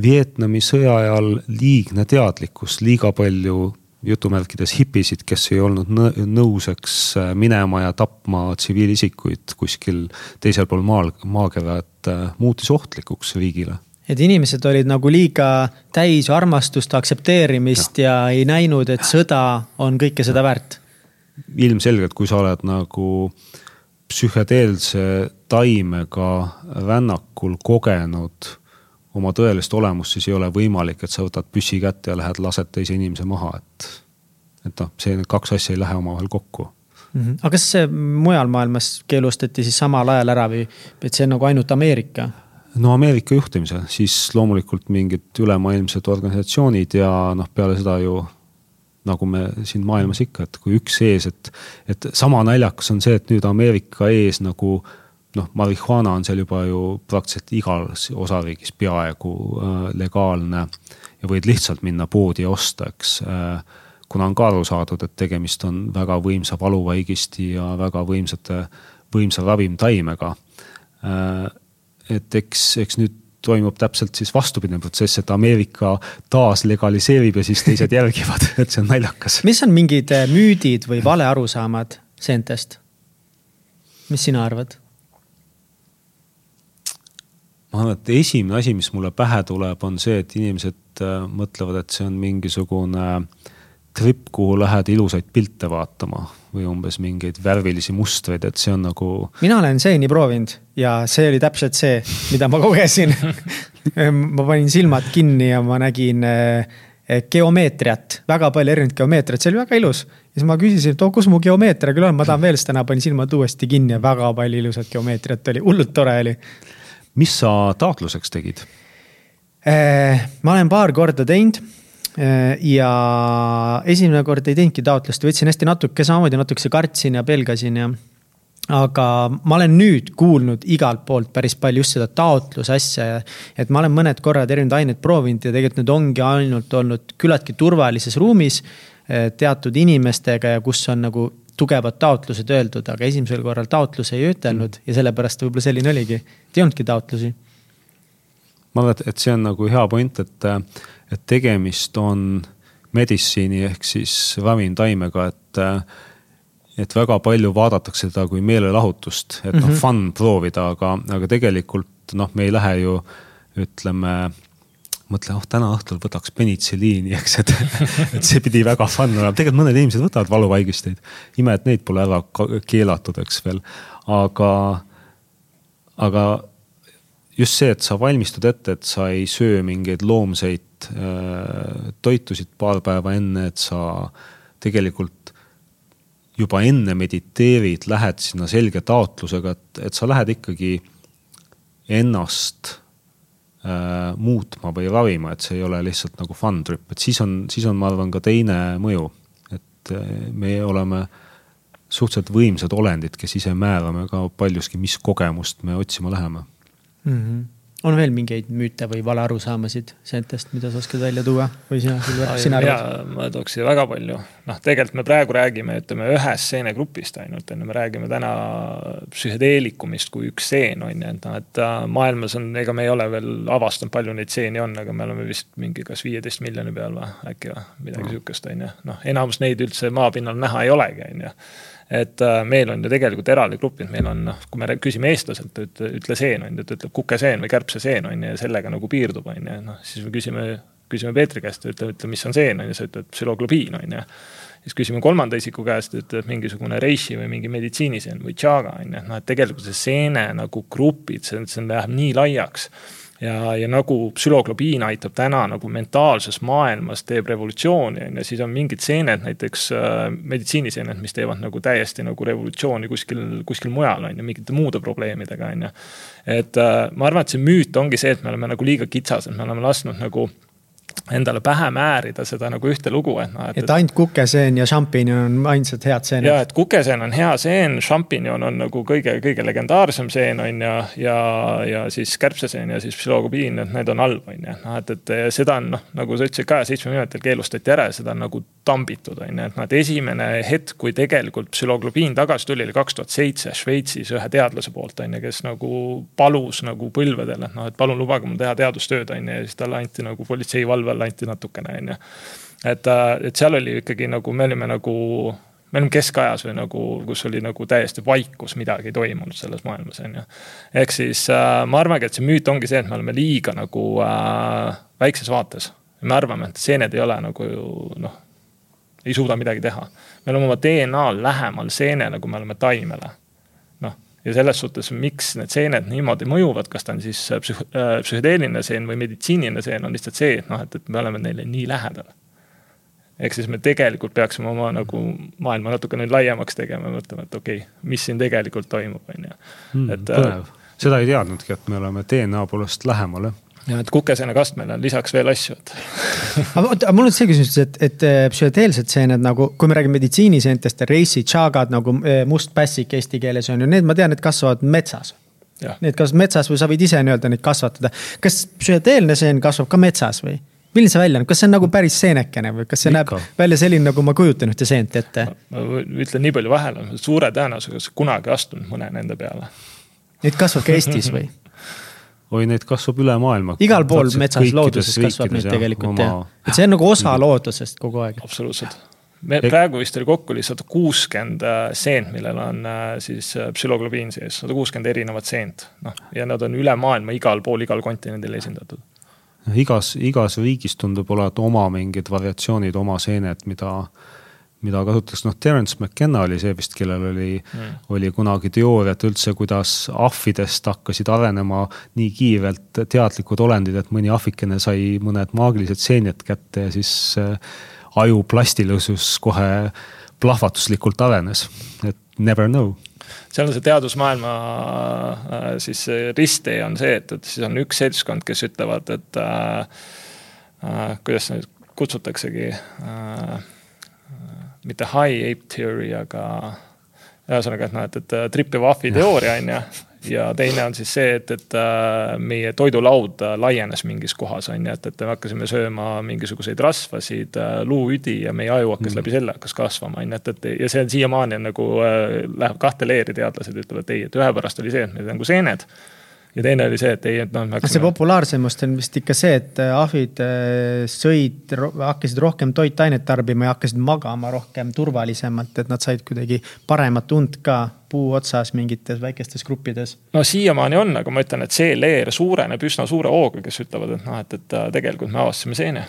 Vietnami sõja ajal liigne teadlikkus, liiga palju jutumärkides hipisid, kes ei olnud nõuseks äh, minema ja tapma tsiviilisikuid kuskil teisel pool maal, maakera, et äh, muutis ohtlikuks riigile et inimesed olid nagu liiga täis armastust, aktsepteerimist ja. ja ei näinud, et sõda on kõike seda väärt. ilmselgelt, kui sa oled nagu psühhedeelse taimega rännakul kogenud oma tõelist olemust, siis ei ole võimalik, et sa võtad püssi kätte ja lähed lased teise inimese maha, et. et noh, see, need kaks asja ei lähe omavahel kokku mm. -hmm. aga kas see mujal maailmas keelustati siis samal ajal ära või, et see on nagu ainult Ameerika? no Ameerika juhtimisel, siis loomulikult mingid ülemaailmsed organisatsioonid ja noh, peale seda ju nagu me siin maailmas ikka, et kui üks ees, et, et sama naljakas on see, et nüüd Ameerika ees nagu noh, marihuana on seal juba ju praktiliselt igas osariigis peaaegu äh, legaalne ja võid lihtsalt minna poodi ja osta, eks äh, kuna on ka aru saadud, et tegemist on väga võimsa valuvaigisti ja väga võimsate, võimsa ravimtaimega. Äh, et eks, eks nüüd toimub täpselt siis vastupidine protsess, et Ameerika taas legaliseerib ja siis teised järgivad, et see on naljakas. mis on mingid müüdid või valearusaamad seentest? mis sina arvad? Ma arvan, et esimene asi, mis mulle pähe tuleb, on see, et inimesed äh, mõtlevad, et see on mingisugune trip, kuhu lähed ilusaid pilte vaatama või umbes mingeid värvilisi mustreid, et see on nagu. mina olen seeni proovinud ja see oli täpselt see, mida ma kogesin ma panin silmad kinni ja ma nägin eh, geomeetriat, väga palju erinevat geomeetriat, see oli väga ilus. ja siis ma küsisin, et oh, kus mu geomeetria küll on, ma tahan veel seda näha, panin silmad uuesti kinni ja väga palju ilusat geomeetriat oli, hullult tore oli. Mis sa taotluseks tegid? Eh, ma olen paar korda teinud Äh, ja esimene kord ei teinudki taotlust, võtsin hästi natuke, samamoodi natukese kartsin ja pelgasin ja. aga ma olen nüüd kuulnud igalt poolt päris palju just seda taotluse asja ja. et ma olen mõned korrad erinevaid aineid proovinud ja tegelikult need ongi ainult olnud küllaltki turvalises ruumis. Äh, teatud inimestega ja kus on nagu tugevad taotlused öeldud, aga esimesel korral taotlus ei ütelnud mm. ja sellepärast võib-olla selline oligi, et ei olnudki taotlusi. ma arvan, et see on nagu hea point, et et tegemist on meditsiini ehk siis ravimtaimega, et, et väga palju vaadatakse seda kui meelelahutust, et noh mm -hmm., fun proovida, aga, aga tegelikult noh, me ei lähe ju ütleme mõtle, oh täna õhtul võtaks penitsiliini, eks, et, et see pidi väga fun olema, tegelikult mõned inimesed võtavad valuvaigisteid. ime, et neid pole ära keelatud, eks veel, aga, aga just see, et sa valmistud ette, et sa ei söö mingeid loomseid äh, toitusid paar päeva enne, et sa tegelikult juba enne mediteerid, lähed sinna selge taotlusega, et, et sa lähed ikkagi ennast äh, muutma või ravima, et see ei ole lihtsalt nagu fun trip, et siis on, siis on, ma arvan, ka teine mõju. et äh, me oleme suhteliselt võimsad olendid, kes ise määrame ka paljuski, mis kogemust me otsima läheme mm. -hmm on veel mingeid müüte või valearusaamasid seentest, mida sa oskad välja tuua? Või sina, sina arvad? ma tooks siia väga palju, noh, tegelikult me praegu räägime, ütleme ühest seenegrupist ainult, on ju, me räägime täna psühhedeelikumist kui üks seen on ju, et noh, et äh, maailmas on, ega me ei ole veel avastanud, palju neid seeni on, aga me oleme vist mingi kas viieteist miljoni peal või äkki või midagi sihukest, on ju, noh, enamus neid üldse maapinnal näha ei olegi, on ju et äh, meil on ju tegelikult eraldi grupid, meil on noh, kui me küsime eestlaselt, ütle, ütle seen on ju, ta ütleb kukeseen või kärbseseen on ju ja sellega nagu piirdub, on ju, noh siis me küsime, küsime Peetri käest, ütle, ütle, mis on seen on ju, sa ütled psüloglobiin on ju. Siis küsime kolmanda isiku käest, ütleb mingisugune reishi või mingi meditsiiniseen või tšaaga on ju, noh et tegelikult see seene nagu grupid, see, see läheb nii laiaks ja, ja nagu psüloglobiin aitab täna nagu mentaalses maailmas, teeb revolutsiooni, on ju, siis on mingid seened, näiteks äh, meditsiiniseened, mis teevad nagu täiesti nagu revolutsiooni kuskil, kuskil mujal, on ju, mingite muude probleemidega, on ju. et äh, ma arvan, et see müüt ongi see, et me oleme nagu liiga kitsased, me oleme lasknud nagu endale pähe määrida seda nagu ühte lugu, et noh. et, ainult kukeseen ja šampinjon on ainsad head seened. ja, et kukeseen on hea seen, šampinjon on nagu kõige, kõige legendaarsem seen on ju, ja, ja siis kärbseseen ja siis psühhologobiin, et need on halb, on ju. noh, et, et seda on noh, nagu sa ütlesid ka, seitsmekümnendatel keelustati ära ja seda on nagu tambitud, on ju, et noh, et esimene hetk, kui tegelikult psühhoglobiin tagasi tuli, oli kaks tuhat seitse Šveitsis ühe teadlase poolt, on ju, kes nagu palus nagu põlvedele, et noh, et palun lubage mul teha teadustööd, on ju, ja siis talle anti nagu politseivalve all anti natukene, on ju. et, äh, et seal oli ikkagi nagu, me olime nagu me olime keskajas või nagu, kus oli nagu täiesti vaikus, midagi ei toimunud selles maailmas, on ju. ehk siis äh, ma arvangi, et see müüt ongi see, et me oleme liiga nagu äh, väikses vaates. me arvame, et seened ei ole nagu noh, ei suuda midagi teha. me oleme oma DNA-l lähemal seenele, kui me oleme taimele ja selles suhtes, miks need seened niimoodi mõjuvad, kas ta on siis äh, psüh-, äh, psühhedeeliline seen või meditsiiniline seen, on lihtsalt see, et noh, et, et me oleme neile nii lähedal. ehk siis me tegelikult peaksime oma nagu maailma natuke nüüd laiemaks tegema ja mõtlema, et okei okay,, mis siin tegelikult toimub, on ju. Hmm, et äh, põnev seda ei teadnudki, et me oleme DNA poolest lähemal jah ja et kukeseene kastmel on lisaks veel asju, et aga oota, mul on see küsimus, et, et äh, psühhedeelsed seened nagu, kui me räägime meditsiiniseentest, reisi, tšaagad nagu äh, must pässik eesti keeles on ju, need ma tean, et kasvavad metsas. Need kasvavad metsas või sa võid ise nii-öelda neid kasvatada. kas psühhedeelne seen kasvab ka metsas või? milline see välja näeb, kas see on nagu päris seenekene või kas see Ikka. näeb välja selline, nagu ma kujutan ühte seent ette? ma ütlen nii palju vahele, suure tõenäosusega kunagi astunud mõne nende peale. Neid kasvab ka Eestis või? oi, neid kasvab üle maailma. igal pool metsas, looduses kasvab neid tegelikult oma... jah, et see on nagu osa loodusest kogu aeg. absoluutselt. me praegu vist oli kokku oli sada kuuskümmend äh, seent, millel on äh, siis äh, psüloglobiin sees, sada kuuskümmend erinevat seent, noh ja nad on üle maailma igal pool, igal kontinendil esindatud igas, igas riigis tundub olevat oma mingid variatsioonid, oma seened, mida mida kasutatakse, noh, Terence McKenna oli see vist, kellel oli mm., oli kunagi teooria, et üldse, kuidas ahvidest hakkasid arenema nii kiirelt teadlikud olendid, et mõni ahvikene sai mõned maagilised seened kätte ja siis äh, aju plastilõsus kohe plahvatuslikult arenes, et never know seal on see teadusmaailma äh, siis risttee on see, et, et siis on üks seltskond, kes ütlevad, et äh, äh, kuidas neid kutsutaksegi äh, mitte high ape theory, aga ühesõnaga, et noh, et, et tripi vahvi teooria on ju. ja teine on siis see, et, et äh, meie toidulaud äh, laienes mingis kohas on ju, et, et me hakkasime sööma mingisuguseid rasvasid, äh, luuüdi ja meie aju hakkas mm. läbi selle hakkas kasvama on ju, et, et ja see on siiamaani on nagu läheb kahte leeri, teadlased ütlevad ei, et ühe pärast oli see, et meil nagu seened ja teine oli see, et ei, et noh. Hakkasime... see populaarsemast on vist ikka see, et äh, ahvid äh, sõid, hakkasid rohkem toitainet tarbima ja hakkasid magama rohkem turvalisemalt, et nad said kuidagi paremat und ka puu otsas mingites väikestes gruppides. no siiamaani on, aga ma ütlen, et see leer suureneb üsna suure hooga, kes ütlevad, et noh, et, et äh, tegelikult me avastasime seene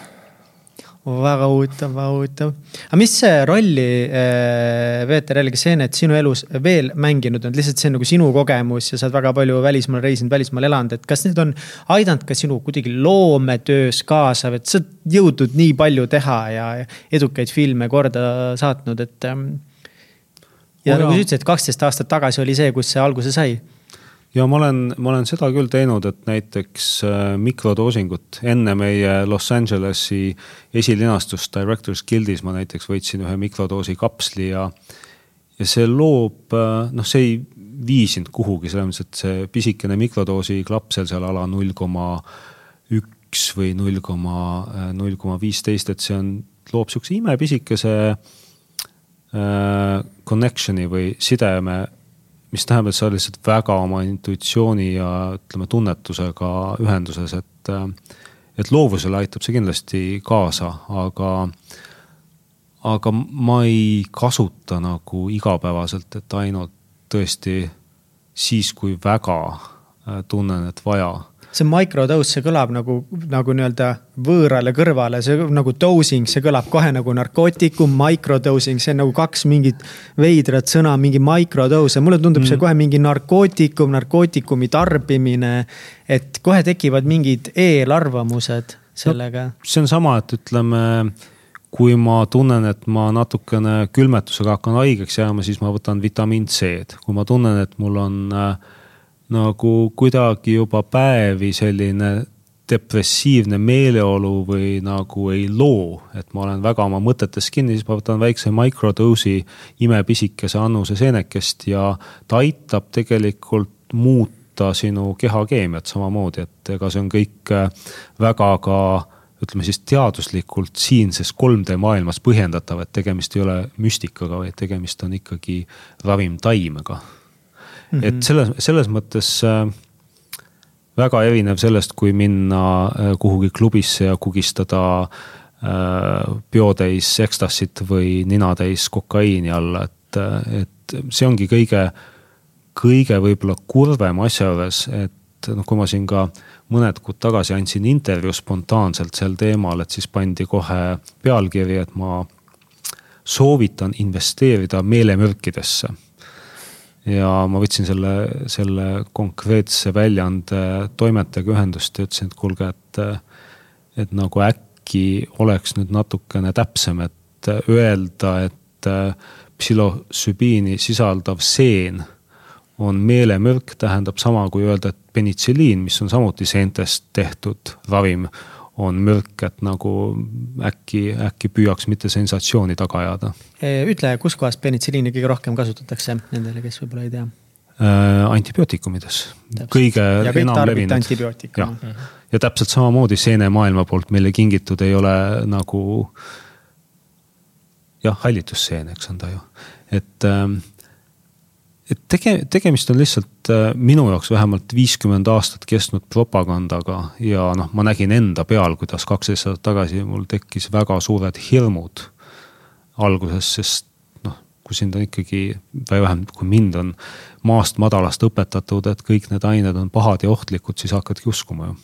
väga huvitav, väga huvitav. aga mis rolli äh, Peeter jällegi see, et sinu elus veel mänginud on, lihtsalt see on nagu sinu kogemus ja sa oled väga palju välismaal reisinud, välismaal elanud, et kas need on aidanud ka sinu kuidagi loometöös kaasa, et sa oled jõudnud nii palju teha ja edukaid filme korda saatnud, et. Ähm, ja oh, nagu sa ütlesid, et kaksteist aastat tagasi oli see, kus see alguse sai ja ma olen, ma olen seda küll teinud, et näiteks äh, mikrodoosingut enne meie Los Angelesi esilinastust Directors Guildis ma näiteks võtsin ühe mikrodoosi kapsli ja. ja see loob, äh, noh, see ei vii sind kuhugi, selles mõttes, et see pisikene mikrodoosi klapsel seal ala null koma üks või null koma, äh, null koma viisteist, et see on, loob sihukese imepisikese äh, connection'i või sideme mis tähendab, et sa oled lihtsalt väga oma intuitsiooni ja ütleme, tunnetusega ühenduses, et, et loovusele aitab see kindlasti kaasa, aga, aga ma ei kasuta nagu igapäevaselt, et ainult tõesti siis, kui väga tunnen, et vaja see microdose, see kõlab nagu, nagu nii-öelda võõrale kõrvale, see nagu dosing, see kõlab kohe nagu narkootikum, microdosing, see on nagu kaks mingit veidrat sõna, mingi microdose, mulle tundub mm. see kohe mingi narkootikum, narkootikumi tarbimine. et kohe tekivad mingid eelarvamused sellega no,. see on sama, et ütleme kui ma tunnen, et ma natukene külmetusega hakkan haigeks jääma, siis ma võtan vitamiin C-d, kui ma tunnen, et mul on äh, nagu kuidagi juba päevi selline depressiivne meeleolu või nagu ei loo, et ma olen väga oma mõtetes kinni, siis ma võtan väikse microdose'i imepisikese annuse seenekest ja ta aitab tegelikult muuta sinu kehakeemiat samamoodi, et ega see on kõik äh, väga ka ütleme siis teaduslikult siinses 3D maailmas põhjendatav, et tegemist ei ole müstikaga, vaid tegemist on ikkagi ravimtaimega mm. -hmm. et selles, selles mõttes äh, väga erinev sellest, kui minna äh, kuhugi klubisse ja kugistada äh, peotäis ekstassit või ninatäis kokaiini alla, et, et see ongi kõige, kõige võib-olla kurvem asja juures, et noh, kui ma siin ka mõned kuud tagasi andsin intervjuu spontaanselt sel teemal, et siis pandi kohe pealkiri, et ma soovitan investeerida meelemürkidesse ja ma võtsin selle, selle konkreetse väljaande toimetajaga ühendust ja ütlesin, et kuulge, et, et nagu äkki oleks nüüd natukene täpsem, et öelda, et psilosübiini sisaldav seen on meelemürk, tähendab sama kui öelda, et penitsilliin, mis on samuti seentest tehtud ravim, on mürk, et nagu äkki, äkki püüaks mitte sensatsiooni taga ajada. ütle, kus kohas penitsilliini kõige rohkem kasutatakse nendele, kes võib-olla ei tea äh,? antibiootikumides, kõige enam levinud. ja täpselt samamoodi seenemaailma poolt meile kingitud ei ole nagu jah, hallitusseen, eks on ta ju, et ähm, et tege-, tegemist on lihtsalt äh, minu jaoks vähemalt viiskümmend aastat kestnud propagandaga ja noh, ma nägin enda peal, kuidas kaksteist aastat tagasi mul tekkis väga suured hirmud alguses, sest noh, kui sind on ikkagi, või vähemalt kui mind on maast madalast õpetatud, et kõik need ained on pahad ja ohtlikud, siis hakkadki uskuma ju.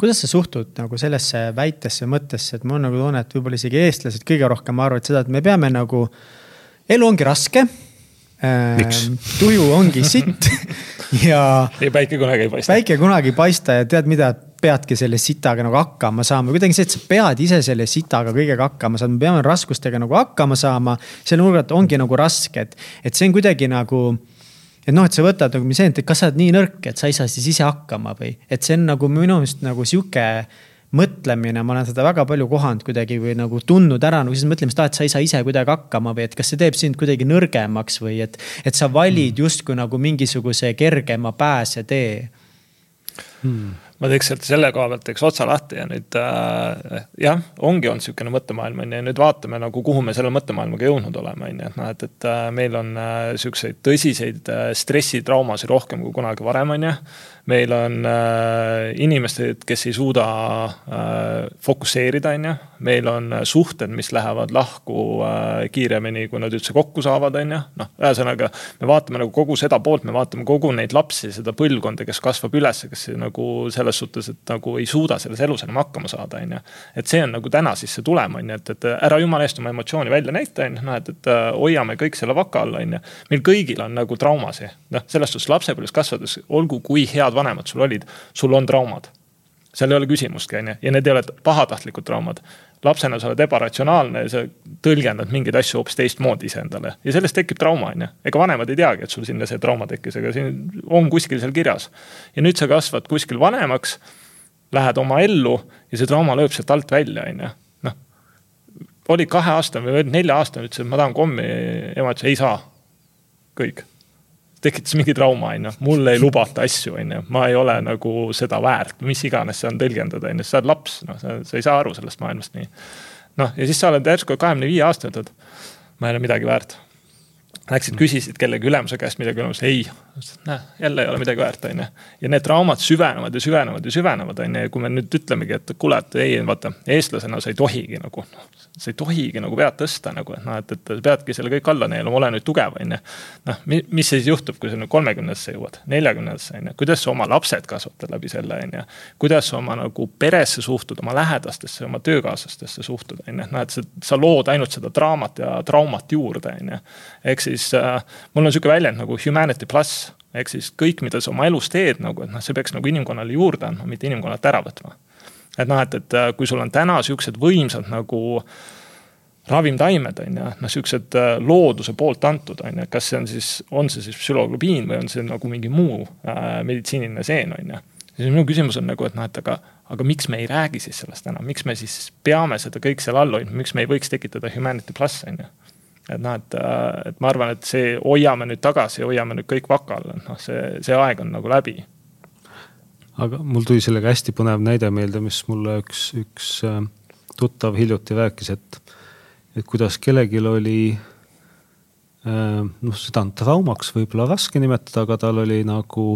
Kuidas sa suhtud nagu sellesse väitesse, mõttesse, et mul on nagu tunne, et võib-olla isegi eestlased kõige rohkem arvavad seda, et me peame nagu, elu ongi raske Miks? tuju ongi sitt ja. ei, päike kunagi ei paista. päike kunagi ei paista ja tead mida, peadki selle sitaga nagu hakkama saama, kuidagi see, et sa pead ise selle sitaga kõigega hakkama saama, me peame raskustega nagu hakkama saama. selle nurga alt ongi nagu raske, et, et see on kuidagi nagu et noh, et sa võtad nagu see, et kas sa oled nii nõrk, et sa ei saa siis ise hakkama või, et see on nagu minu meelest nagu sihuke mõtlemine, ma olen seda väga palju kohanud kuidagi või nagu tundnud ära nagu siis mõtlemist, et sa ei saa ise kuidagi hakkama või et kas see teeb sind kuidagi nõrgemaks või et. et sa valid mm. justkui nagu mingisuguse kergema pääsetee hmm ma teeks sealt selle koha pealt teeks otsa lahti ja nüüd äh, jah, ongi olnud sihukene mõttemaailm on ju, ja nüüd vaatame nagu, kuhu me selle mõttemaailmaga jõudnud oleme, on ju, et noh, et, et äh, meil on äh, sihukeseid tõsiseid äh, stressitraumasid rohkem kui kunagi varem, on ju meil on äh, inimesed, kes ei suuda äh, fokusseerida, on ju. meil on äh, suhted, mis lähevad lahku äh, kiiremini, kui nad üldse kokku saavad, on ju. noh, ühesõnaga me vaatame nagu kogu seda poolt, me vaatame kogu neid lapsi, seda põlvkonda, kes kasvab üles, kes nagu selles suhtes, et nagu ei suuda selles elus enam hakkama saada, on ju. et see on nagu täna siis see tulem, on ju, et, et ära jumala eest oma emotsiooni välja näita, on ju, noh, et, et äh, hoiame kõik selle vaka all, on ju. meil kõigil on nagu traumasi, noh, selles suhtes lapsepõlves kasvades, olgu kui head head vanemad sul olid, sul on traumad. seal ei ole küsimustki, on ju, ja need ei ole pahatahtlikud traumad. lapsena sa oled ebaratsionaalne ja sa tõlgendad mingeid asju hoopis teistmoodi iseendale ja sellest tekib trauma, on ju. ega vanemad ei teagi, et sul sinna see trauma tekkis, aga siin on kuskil seal kirjas. ja nüüd sa kasvad kuskil vanemaks, lähed oma ellu ja see trauma lööb sealt alt välja, on ju. noh, oli kaheaastane või nelja aastane, ütles, et ma tahan kommi, ema ütles ei saa. kõik tekitas mingi trauma, on ju, mulle ei lubata asju, on ju, ma ei ole nagu seda väärt, mis iganes see on tõlgendada, on ju, sa oled laps, noh, sa, ei saa aru sellest maailmast nii. noh, ja siis sa oled järsku kahekümne viie aastane, ütled, ma ei ole midagi väärt. Läksid, küsisid kellegi ülemuse käest midagi, ülemus ei, näe, jälle ei ole midagi väärt, on ju. ja need traumad süvenevad ja süvenevad ja süvenevad, on ju, ja kui me nüüd ütlemegi, et kuule, et ei, vaata, eestlasena sa ei tohigi nagu noh, sa ei tohigi nagu pead tõsta nagu, et noh, et, et peadki selle kõik alla neelama, ole nüüd tugev, on ju. noh, mis siis juhtub, kui sa nüüd kolmekümnendasse jõuad, neljakümnendasse on ju, kuidas sa oma lapsed kasvatad läbi selle, on ju. kuidas sa oma nagu peresse suhtud, oma lähedastesse, oma töökaaslastesse suhtud, on ju, noh, et sa, sa lood ainult seda draamat ja traumat juurde, on ju. ehk siis äh, mul on sihuke väljend nagu humanity pluss ehk siis kõik, mida sa oma elus teed nagu, et noh, see peaks nagu inimkonnale juurde andma, mitte inimkonnalt ära võtma et noh, et, et äh, kui sul on täna siuksed võimsad nagu ravimtaimed on ju, noh siuksed äh, looduse poolt antud on ju, kas see on siis, on see siis psühhologlubiin või on see nagu mingi muu äh, meditsiiniline seen on ju. siis minu küsimus on nagu, et noh, et aga, aga miks me ei räägi siis sellest täna, miks me siis peame seda kõik seal all hoidma, miks me ei võiks tekitada humanity pluss on ju et noh, et, äh, et ma arvan, et see hoiame nüüd tagasi, hoiame nüüd kõik vaka all, et noh, see, see aeg on nagu läbi aga mul tuli sellega hästi põnev näide meelde, mis mulle üks, üks äh, tuttav hiljuti rääkis, et, et kuidas kellelgi oli äh, noh, seda on traumaks võib-olla raske nimetada, aga tal oli nagu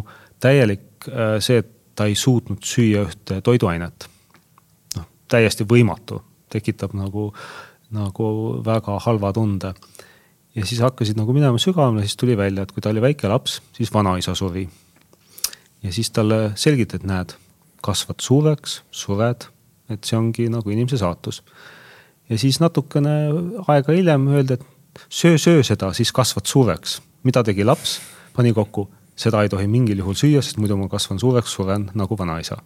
täielik äh, see, et ta ei suutnud süüa ühte toiduainet. noh, täiesti võimatu, tekitab nagu, nagu väga halva tunde. ja siis hakkasid nagu minema sügavamale, siis tuli välja, et kui ta oli väike laps, siis vanaisa suri ja siis talle selgitad, näed, kasvad suureks, sured, et see ongi nagu inimese saatus. ja siis natukene aega hiljem öeldi, et söö, söö seda, siis kasvad suureks. mida tegi laps? pani kokku seda ei tohi mingil juhul süüa, sest muidu ma kasvan suureks, suren nagu vanaisa.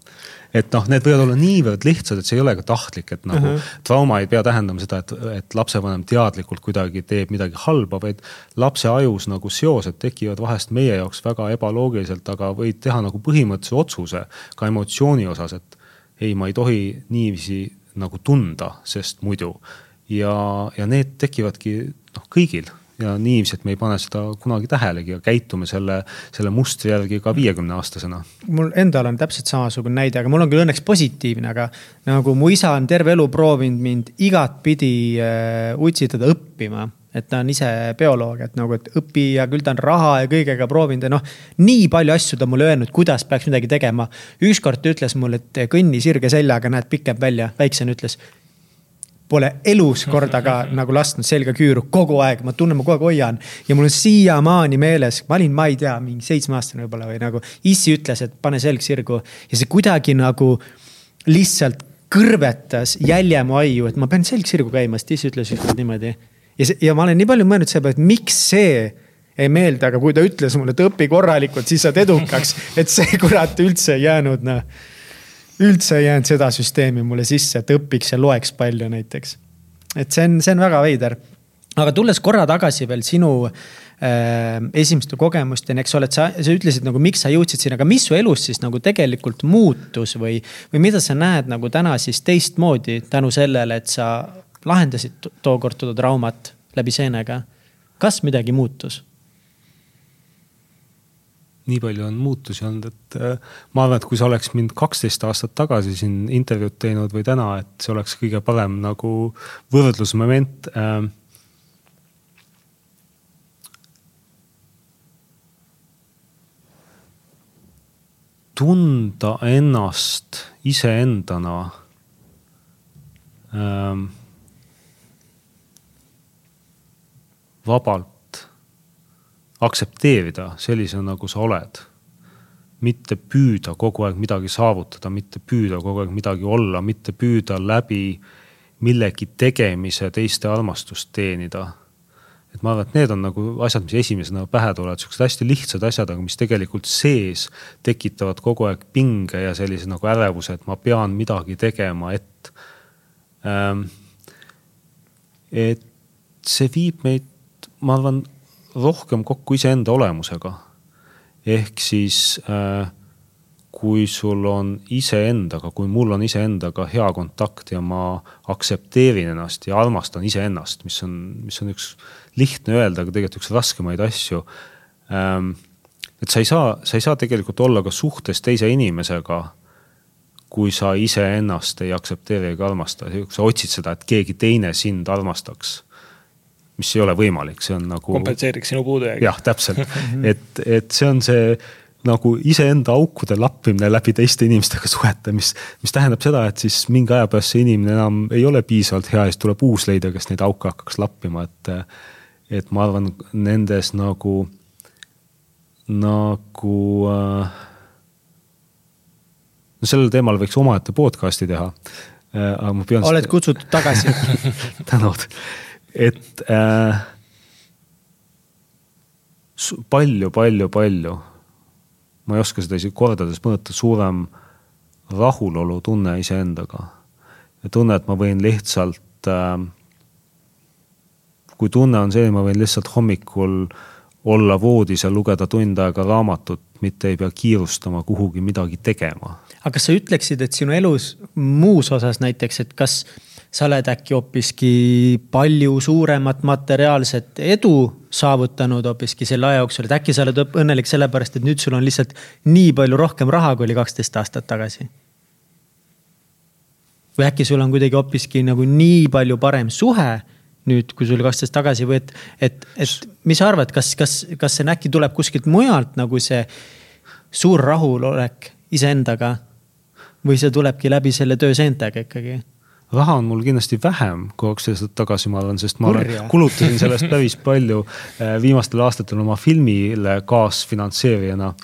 Et noh, need võivad olla niivõrd lihtsad, et see ei ole ka tahtlik, et nagu uh -huh. trauma ei pea tähendama seda, et, et lapsevanem teadlikult kuidagi teeb midagi halba, vaid lapse ajus nagu seosed tekivad vahest meie jaoks väga ebaloogiliselt, aga võid teha nagu põhimõttelise otsuse ka emotsiooni osas, et ei, ma ei tohi niiviisi nagu tunda, sest muidu. ja, ja need tekivadki noh, kõigil ja niiviisi, et me ei pane seda kunagi tähelegi ja käitume selle, selle mustri järgi ka viiekümne aastasena. mul endal on täpselt samasugune näide, aga mul on küll õnneks positiivne, aga nagu mu isa on terve elu proovinud mind igatpidi äh, utsitada õppima et ta on ise bioloog, et nagu, et õpi ja küll ta on raha ja kõigega proovinud ja noh. nii palju asju ta mulle öelnud, kuidas peaks midagi tegema. ükskord ta ütles mulle, et kõnni sirge seljaga, näed pikem välja, väiksena ütles pole elus kordaga nagu lasknud selga küüru. Kogu aeg, ma tunnen, ma kogu aeg hoian. ja mul on siiamaani meeles, ma olin, ma ei tea, mingi seitsmeaastane võib-olla või nagu issi ütles, et pane selg sirgu. Ja see kuidagi nagu lihtsalt kõrvetas jälje mu aiu, et ma pean selg sirgu käima, sest issi ütles ükskord niimoodi. ja see, ja ma olen nii palju mõelnud selle peale, et miks see ei meeldi, aga kui ta ütles mulle, et õpi korralikult, siis saad edukaks, et see kurat üldse ei jäänud noh üldse ei jäänud seda süsteemi mulle sisse, et õpiks ja loeks palju näiteks. et see on, see on väga veider. aga tulles korra tagasi veel sinu äh, esimeste kogemusteni, eks ole, et sa, sa ütlesid nagu, miks sa jõudsid sinna, aga mis su elus siis nagu tegelikult muutus või, või mida sa näed nagu täna siis teistmoodi tänu sellele, et sa lahendasid tookord toda traumat läbi seenega. kas midagi muutus? Nii palju on muutusi olnud, et äh, ma arvan, et kui sa oleks mind kaksteist aastat tagasi siin intervjuud teinud või täna, et see oleks kõige parem nagu võrdlusmoment. Ähm, tunda ennast iseendana ähm, vabalt aktsepteerida sellisena, nagu sa oled. mitte püüda kogu aeg midagi saavutada, mitte püüda kogu aeg midagi olla, mitte püüda läbi millegi tegemise teiste armastust teenida. et ma arvan, et need on nagu asjad, mis esimesena pähe tulevad, siuksed hästi lihtsad asjad, aga mis tegelikult sees tekitavad kogu aeg pinge ja sellise nagu ärevuse, et ma pean midagi tegema, et ähm,. et see viib meid, ma arvan rohkem kokku iseenda olemusega. ehk siis äh, kui sul on iseendaga, kui mul on iseendaga hea kontakt ja ma aktsepteerin ennast ja armastan iseennast, mis on, mis on üks lihtne öelda, aga tegelikult üks raskemaid asju ähm,. et sa ei saa, sa ei saa tegelikult olla ka suhtes teise inimesega kui sa iseennast ei aktsepteeri ega armasta, sa otsid seda, et keegi teine sind armastaks mis ei ole võimalik, see on nagu. kompenseeriks sinu puudujäägi. jah, täpselt, et, et see on see nagu iseenda aukude lappimine läbi teiste inimestega suhete, mis, mis tähendab seda, et siis mingi aja pärast see inimene enam ei ole piisavalt hea ja siis tuleb uus leida, kes neid auke hakkaks lappima, et. et ma arvan, nendes nagu, nagu äh,. no sellel teemal võiks omaette podcast'i teha äh,, aga ma pean. oled kutsutud tagasi tänud et äh, palju, palju, palju, ma ei oska seda isegi kordades mõõta, suurem rahulolutunne iseendaga. ja tunne, et ma võin lihtsalt äh,, kui tunne on see, ma võin lihtsalt hommikul olla voodis ja lugeda tund aega raamatut, mitte ei pea kiirustama kuhugi midagi tegema. aga kas sa ütleksid, et sinu elus muus osas näiteks, et kas sa oled äkki hoopiski palju suuremat materiaalset edu saavutanud hoopiski selle aja jooksul, et äkki sa oled õnnelik sellepärast, et nüüd sul on lihtsalt nii palju rohkem raha, kui oli kaksteist aastat tagasi? või äkki sul on kuidagi hoopiski nagu nii palju parem suhe nüüd, kui sul kaksteist tagasi või et, et, et mis sa arvad, kas, kas, kas see äkki tuleb kuskilt mujalt nagu see suur rahulolek iseendaga? või see tulebki läbi selle töö seentega ikkagi? Raha on mul kindlasti vähem kui kaksteist aastat tagasi, ma arvan, sest ma olen, kulutasin sellest päris palju äh, viimastel aastatel oma filmile kaasfinantseerijana.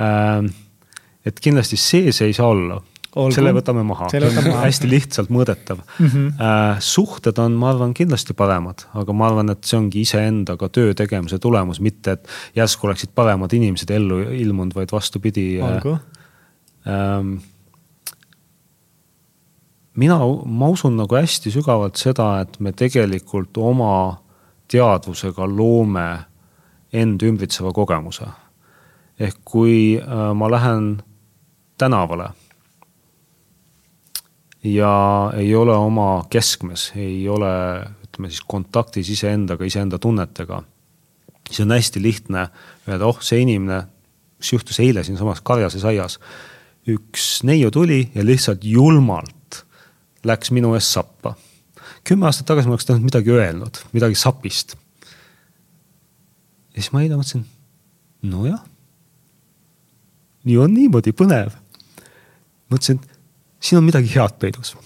Ähm, et kindlasti see, see ei saa olla, Olgu. selle võtame maha, Selle võtame maha. hästi lihtsalt mõõdetav mm. -hmm. suhted on, ma arvan, kindlasti paremad, aga ma arvan, et see ongi iseendaga töö tegemise tulemus, mitte et järsku oleksid paremad inimesed ellu ilmunud, vaid vastupidi. olgu ähm, mina, ma usun nagu hästi sügavalt seda, et me tegelikult oma teadvusega loome end ümbritseva kogemuse. ehk kui äh, ma lähen tänavale ja ei ole oma keskmes, ei ole, ütleme siis kontaktis iseendaga, iseenda tunnetega, siis on hästi lihtne öelda, oh, see inimene, mis juhtus eile siinsamas Karjases aias, üks neiu tuli ja lihtsalt julmalt läks minu eest sappa. kümme aastat tagasi ma oleks tahtnud midagi öelnud, midagi sapist. ja siis ma eile mõtlesin, nojah, nii on niimoodi põnev. mõtlesin, siin on midagi head peidus.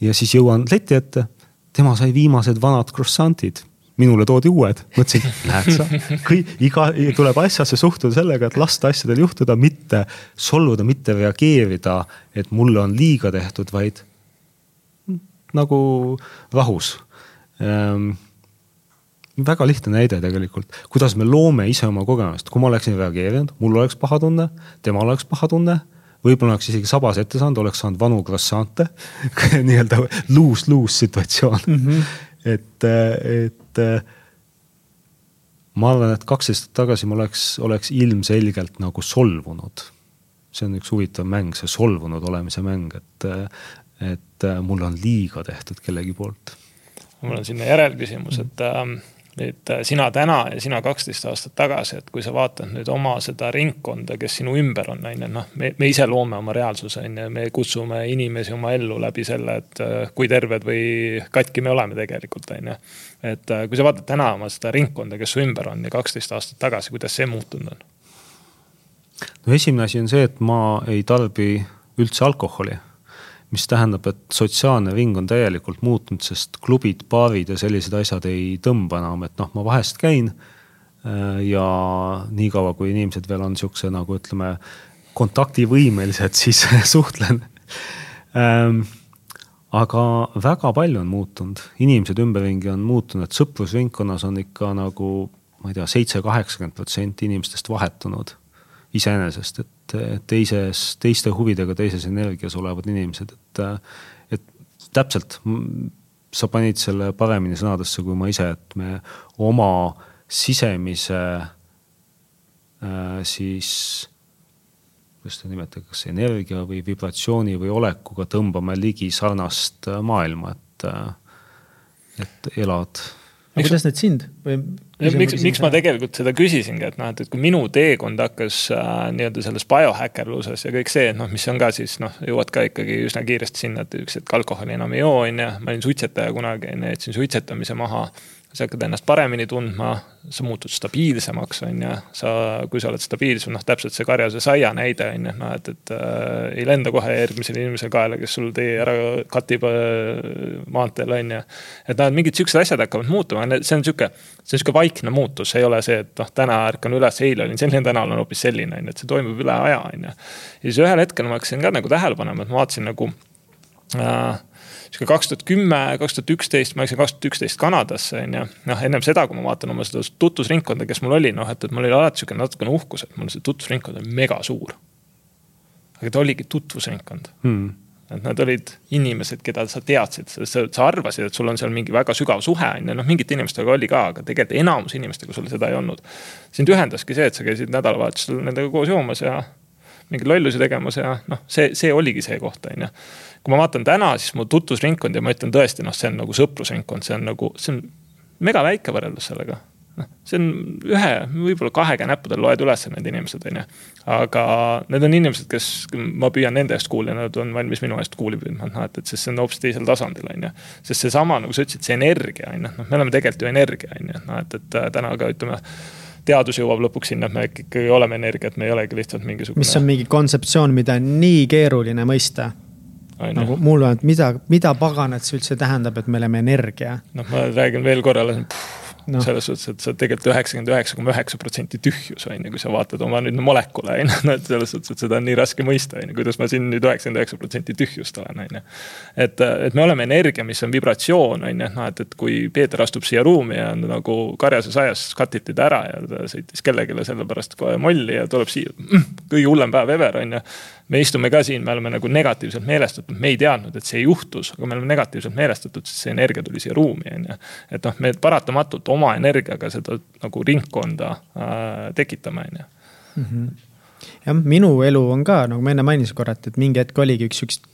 ja siis jõuan leti ette, tema sai viimased vanad croissant'id minule toodi uued, mõtlesin, näed sa, kõik, iga, tuleb asjasse suhtuda sellega, et lasta asjadel juhtuda, mitte solvuda, mitte reageerida, et mulle on liiga tehtud, vaid nagu rahus. Ähm, väga lihtne näide tegelikult, kuidas me loome ise oma kogemust, kui ma oleksin reageerinud, mul oleks paha tunne, temal oleks paha tunne võib-olla oleks isegi sabas ette saanud, oleks saanud vanu croissant'e nii-öelda lose-lose situatsioon. Mm. -hmm. Et, et ma arvan, et kaks aastat tagasi ma oleks, oleks ilmselgelt nagu solvunud. see on üks huvitav mäng, see solvunud olemise mäng, et, et mulle on liiga tehtud kellegi poolt. mul on sinna järelküsimus, et ähm nüüd äh, sina täna ja sina kaksteist aastat tagasi, et kui sa vaatad nüüd oma seda ringkonda, kes sinu ümber on, on ju, noh, me, me ise loome oma reaalsuse, on ju, me kutsume inimesi oma ellu läbi selle, et äh, kui terved või katki me oleme tegelikult, on ju. et äh, kui sa vaatad täna oma seda ringkonda, kes su ümber on ja kaksteist aastat tagasi, kuidas see muutunud on? no esimene asi on see, et ma ei tarbi üldse alkoholi mis tähendab, et sotsiaalne ring on täielikult muutunud, sest klubid, baarid ja sellised asjad ei tõmba enam, et noh, ma vahest käin. Äh, ja niikaua, kui inimesed veel on sihukese nagu ütleme, kontaktivõimelised, siis suhtlen ähm, aga väga palju on muutunud, inimesed ümberringi on muutunud, sõprusringkonnas on ikka nagu ma ei tea, seitse, kaheksakümmend protsenti inimestest vahetunud iseenesest, et teises, teiste huvidega teises energias olevad inimesed, et, et täpselt sa panid selle paremini sõnadesse kui ma ise, et me oma sisemise äh, siis kuidas seda nimetada, kas energia või vibratsiooni või olekuga tõmbame ligi sarnast maailma, et, et elad aga kuidas nüüd sind või? Miks, miks ma tegelikult seda küsisingi, et noh, et, et kui minu teekond hakkas äh, nii-öelda selles biohäkkerluses ja kõik see, noh, mis on ka siis noh, jõuad ka ikkagi üsna kiiresti sinna, et üks hetk alkoholi enam ei joo, on ju. ma olin suitsetaja kunagi, on ju, jätsin suitsetamise maha sa hakkad ennast paremini tundma, sa muutud stabiilsemaks, on ju. sa, kui sa oled stabiilsem, noh täpselt see karjase saia näide on ju, noh et, et äh, ei lenda kohe järgmisele inimesele kaela, kes sul tee ära katib äh, maanteel, on ju. et noh, et mingid siuksed asjad hakkavad muutuma, see on sihuke, see on sihuke vaikne muutus, ei ole see, et noh, täna ärkan üles, eile olin selline, täna olen hoopis selline, on ju, et see toimub üle aja, on ju. ja siis ühel hetkel ma hakkasin ka nagu tähele panema, et ma vaatasin nagu äh, sihuke kaks tuhat kümme, kaks tuhat üksteist, ma läksin kaks tuhat üksteist Kanadasse on ju. noh, ennem seda, kui ma vaatan oma seda tutvusringkonda, kes mul oli, noh, et, et mul oli alati sihuke natukene uhkus, et mul see tutvusringkond oli mega suur. aga ta oligi tutvusringkond hmm et nad olid inimesed, keda sa teadsid, sa, sa arvasid, et sul on seal mingi väga sügav suhe on ju, noh mingite inimestega oli ka, aga tegelikult enamus inimestega sul seda ei olnud. sind ühendaski see, et sa käisid nädalavahetusel nendega koos joomas ja mingeid lollusi tegemas ja noh, see, see oligi see koht, on ju. Kui ma vaatan täna, siis mu tutvusringkond ja ma ütlen tõesti, noh, see on nagu sõprusringkond, see on nagu, see on mega väike võrreldes sellega noh, see on ühe, võib-olla kahe käe näppudel loed üles need inimesed, on ju. aga need on inimesed, kes, ma püüan nende eest kuulda, nad on valmis minu eest kuuli püüdma, noh et, et sest see on hoopis teisel tasandil, on ju. sest seesama, nagu sa ütlesid, see energia, on ju, noh, me oleme tegelikult ju energia, on ju, noh et, et täna ka ütleme teadus jõuab lõpuks sinna, et me ikkagi oleme energia, et me ei olegi lihtsalt mingisugune. mis on mingi kontseptsioon, mida on nii keeruline mõista. Nagu mulle, et mida, mida paganat see üldse tähendab, et me oleme energia? noh, ma räägin veel korra, no.. selles suhtes, et sa tegelikult üheksakümmend üheksa koma üheksa protsenti tühjus on ju, kui sa vaatad oma nüüd molekule on ju, no et selles suhtes, et seda on nii raske mõista, on ju, kuidas ma siin nüüd üheksakümmend üheksa protsenti tühjust olen, on ju. et, et me oleme energia, mis on vibratsioon, on ju, et noh, et, et kui Peeter astub siia ruumi ja on nagu karjases ajas katiti ta ära ja ta sõitis kellelegi sellepärast kohe molli ja tuleb siia mm,. kõige hullem päev ever, on ju me istume ka siin, me oleme nagu negatiivselt meelestatud, me ei teadnud, et see juhtus, aga me oleme negatiivselt meelestatud, sest see energia tuli siia ruumi, on ju. et noh, me paratamatult oma energiaga seda nagu ringkonda äh, tekitame, on ju mhm. jah, minu elu on ka, nagu ma enne mainisin korra, et, et mingi hetk oligi üks siukest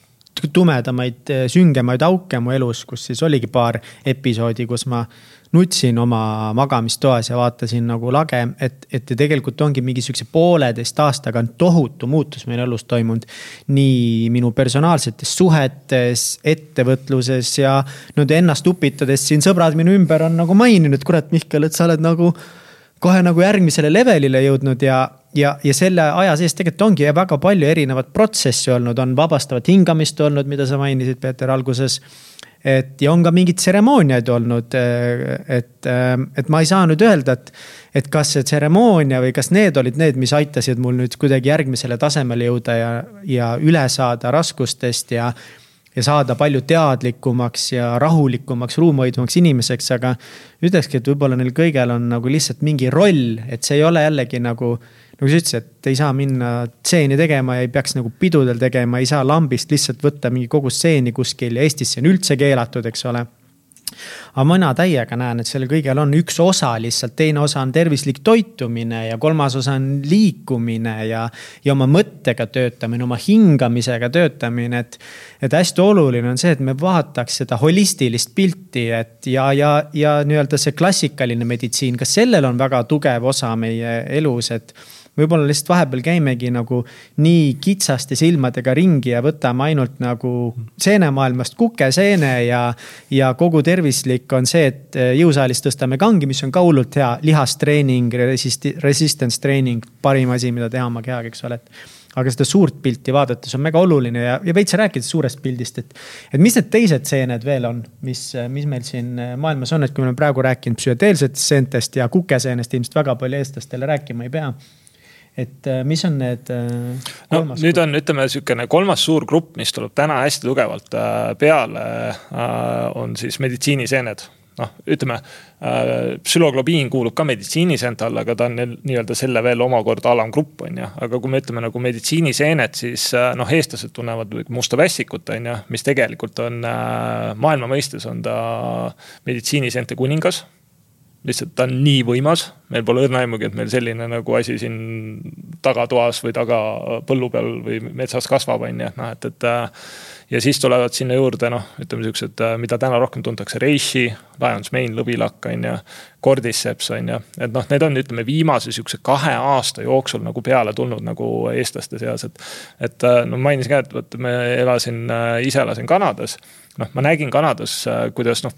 tumedamaid, süngemaid auke mu elus, kus siis oligi paar episoodi, kus ma nutsin oma magamistoas ja vaatasin nagu lage, et, et tegelikult ongi mingi sihukese pooleteist aastaga on tohutu muutus meil elus toimunud. nii minu personaalsetes suhetes, ettevõtluses ja nüüd ennast upitades siin sõbrad minu ümber on nagu maininud, kurat, Mihkel, et sa oled nagu kohe nagu järgmisele levelile jõudnud ja, ja, ja selle aja sees tegelikult ongi väga palju erinevat protsessi olnud, on vabastavat hingamist olnud, mida sa mainisid, Peeter, alguses et ja on ka mingeid tseremooniaid olnud, et, et ma ei saa nüüd öelda, et, et kas see tseremoonia või kas need olid need, mis aitasid mul nüüd kuidagi järgmisele tasemele jõuda ja, ja üle saada raskustest ja ja saada palju teadlikumaks ja rahulikumaks, ruumoidvamaks inimeseks, aga ütlekski, et võib-olla neil kõigel on nagu lihtsalt mingi roll, et see ei ole jällegi nagu nagu sa ütlesid, et ei saa minna stseeni tegema ja ei peaks nagu pidudel tegema, ei saa lambist lihtsalt võtta mingi kogu stseeni kuskil ja Eestis see on üldse keelatud, eks ole aga mina täiega näen, et sellel kõigel on üks osa lihtsalt, teine osa on tervislik toitumine ja kolmas osa on liikumine ja, ja oma mõttega töötamine, oma hingamisega töötamine, et. et hästi oluline on see, et me vaataks seda holistilist pilti, et ja, ja, ja nii-öelda see klassikaline meditsiin, ka sellel on väga tugev osa meie elus, et võib-olla lihtsalt vahepeal käimegi nagu nii kitsaste silmadega ringi ja võtame ainult nagu seenemaailmast kukeseene ja. ja kogu tervislik on see, et jõusaalis tõstame kangi, mis on ka hullult hea, lihastreening, resist-, resistance treening, parim asi, mida teha oma kehaga, eks ole, et aga seda suurt pilti vaadates on mega oluline ja, ja veits rääkides suurest pildist, et. et mis need teised seened veel on, mis, mis meil siin maailmas on, et kui me oleme praegu rääkinud psühhedeelsetest seentest ja kukeseenest ilmselt väga palju eestlastele rääkima ei pea et äh, mis on need äh, no nüüd on, ütleme sihukene kolmas suur grupp, mis tuleb täna hästi tugevalt äh, peale, on siis meditsiiniseened. Noh, ütleme psüloglobiin kuulub ka meditsiiniseente alla, aga ta on nii-öelda selle veel omakorda alamgrupp, on ju. aga kui me ütleme nagu meditsiiniseened, siis noh, eestlased tunnevad musta vässikut, on ju, mis tegelikult on maailma mõistes on ta meditsiiniseente kuningas lihtsalt ta on nii võimas, meil pole õrna aimugi, et meil selline nagu asi siin tagatoas või taga põllu peal või metsas kasvab, on ju, et noh, et, et. Äh, ja siis tulevad sinna juurde noh, ütleme siuksed, äh, mida täna rohkem tuntakse, reishi, lion's mane, lõvilakk on ju. Cordyceps on ju, et noh, need on, ütleme viimase sihukese kahe aasta jooksul nagu peale tulnud nagu eestlaste seas, et. et äh, no mainisin ka, et vot me elasin, ise elasin Kanadas noh, ma nägin Kanadas, kuidas noh,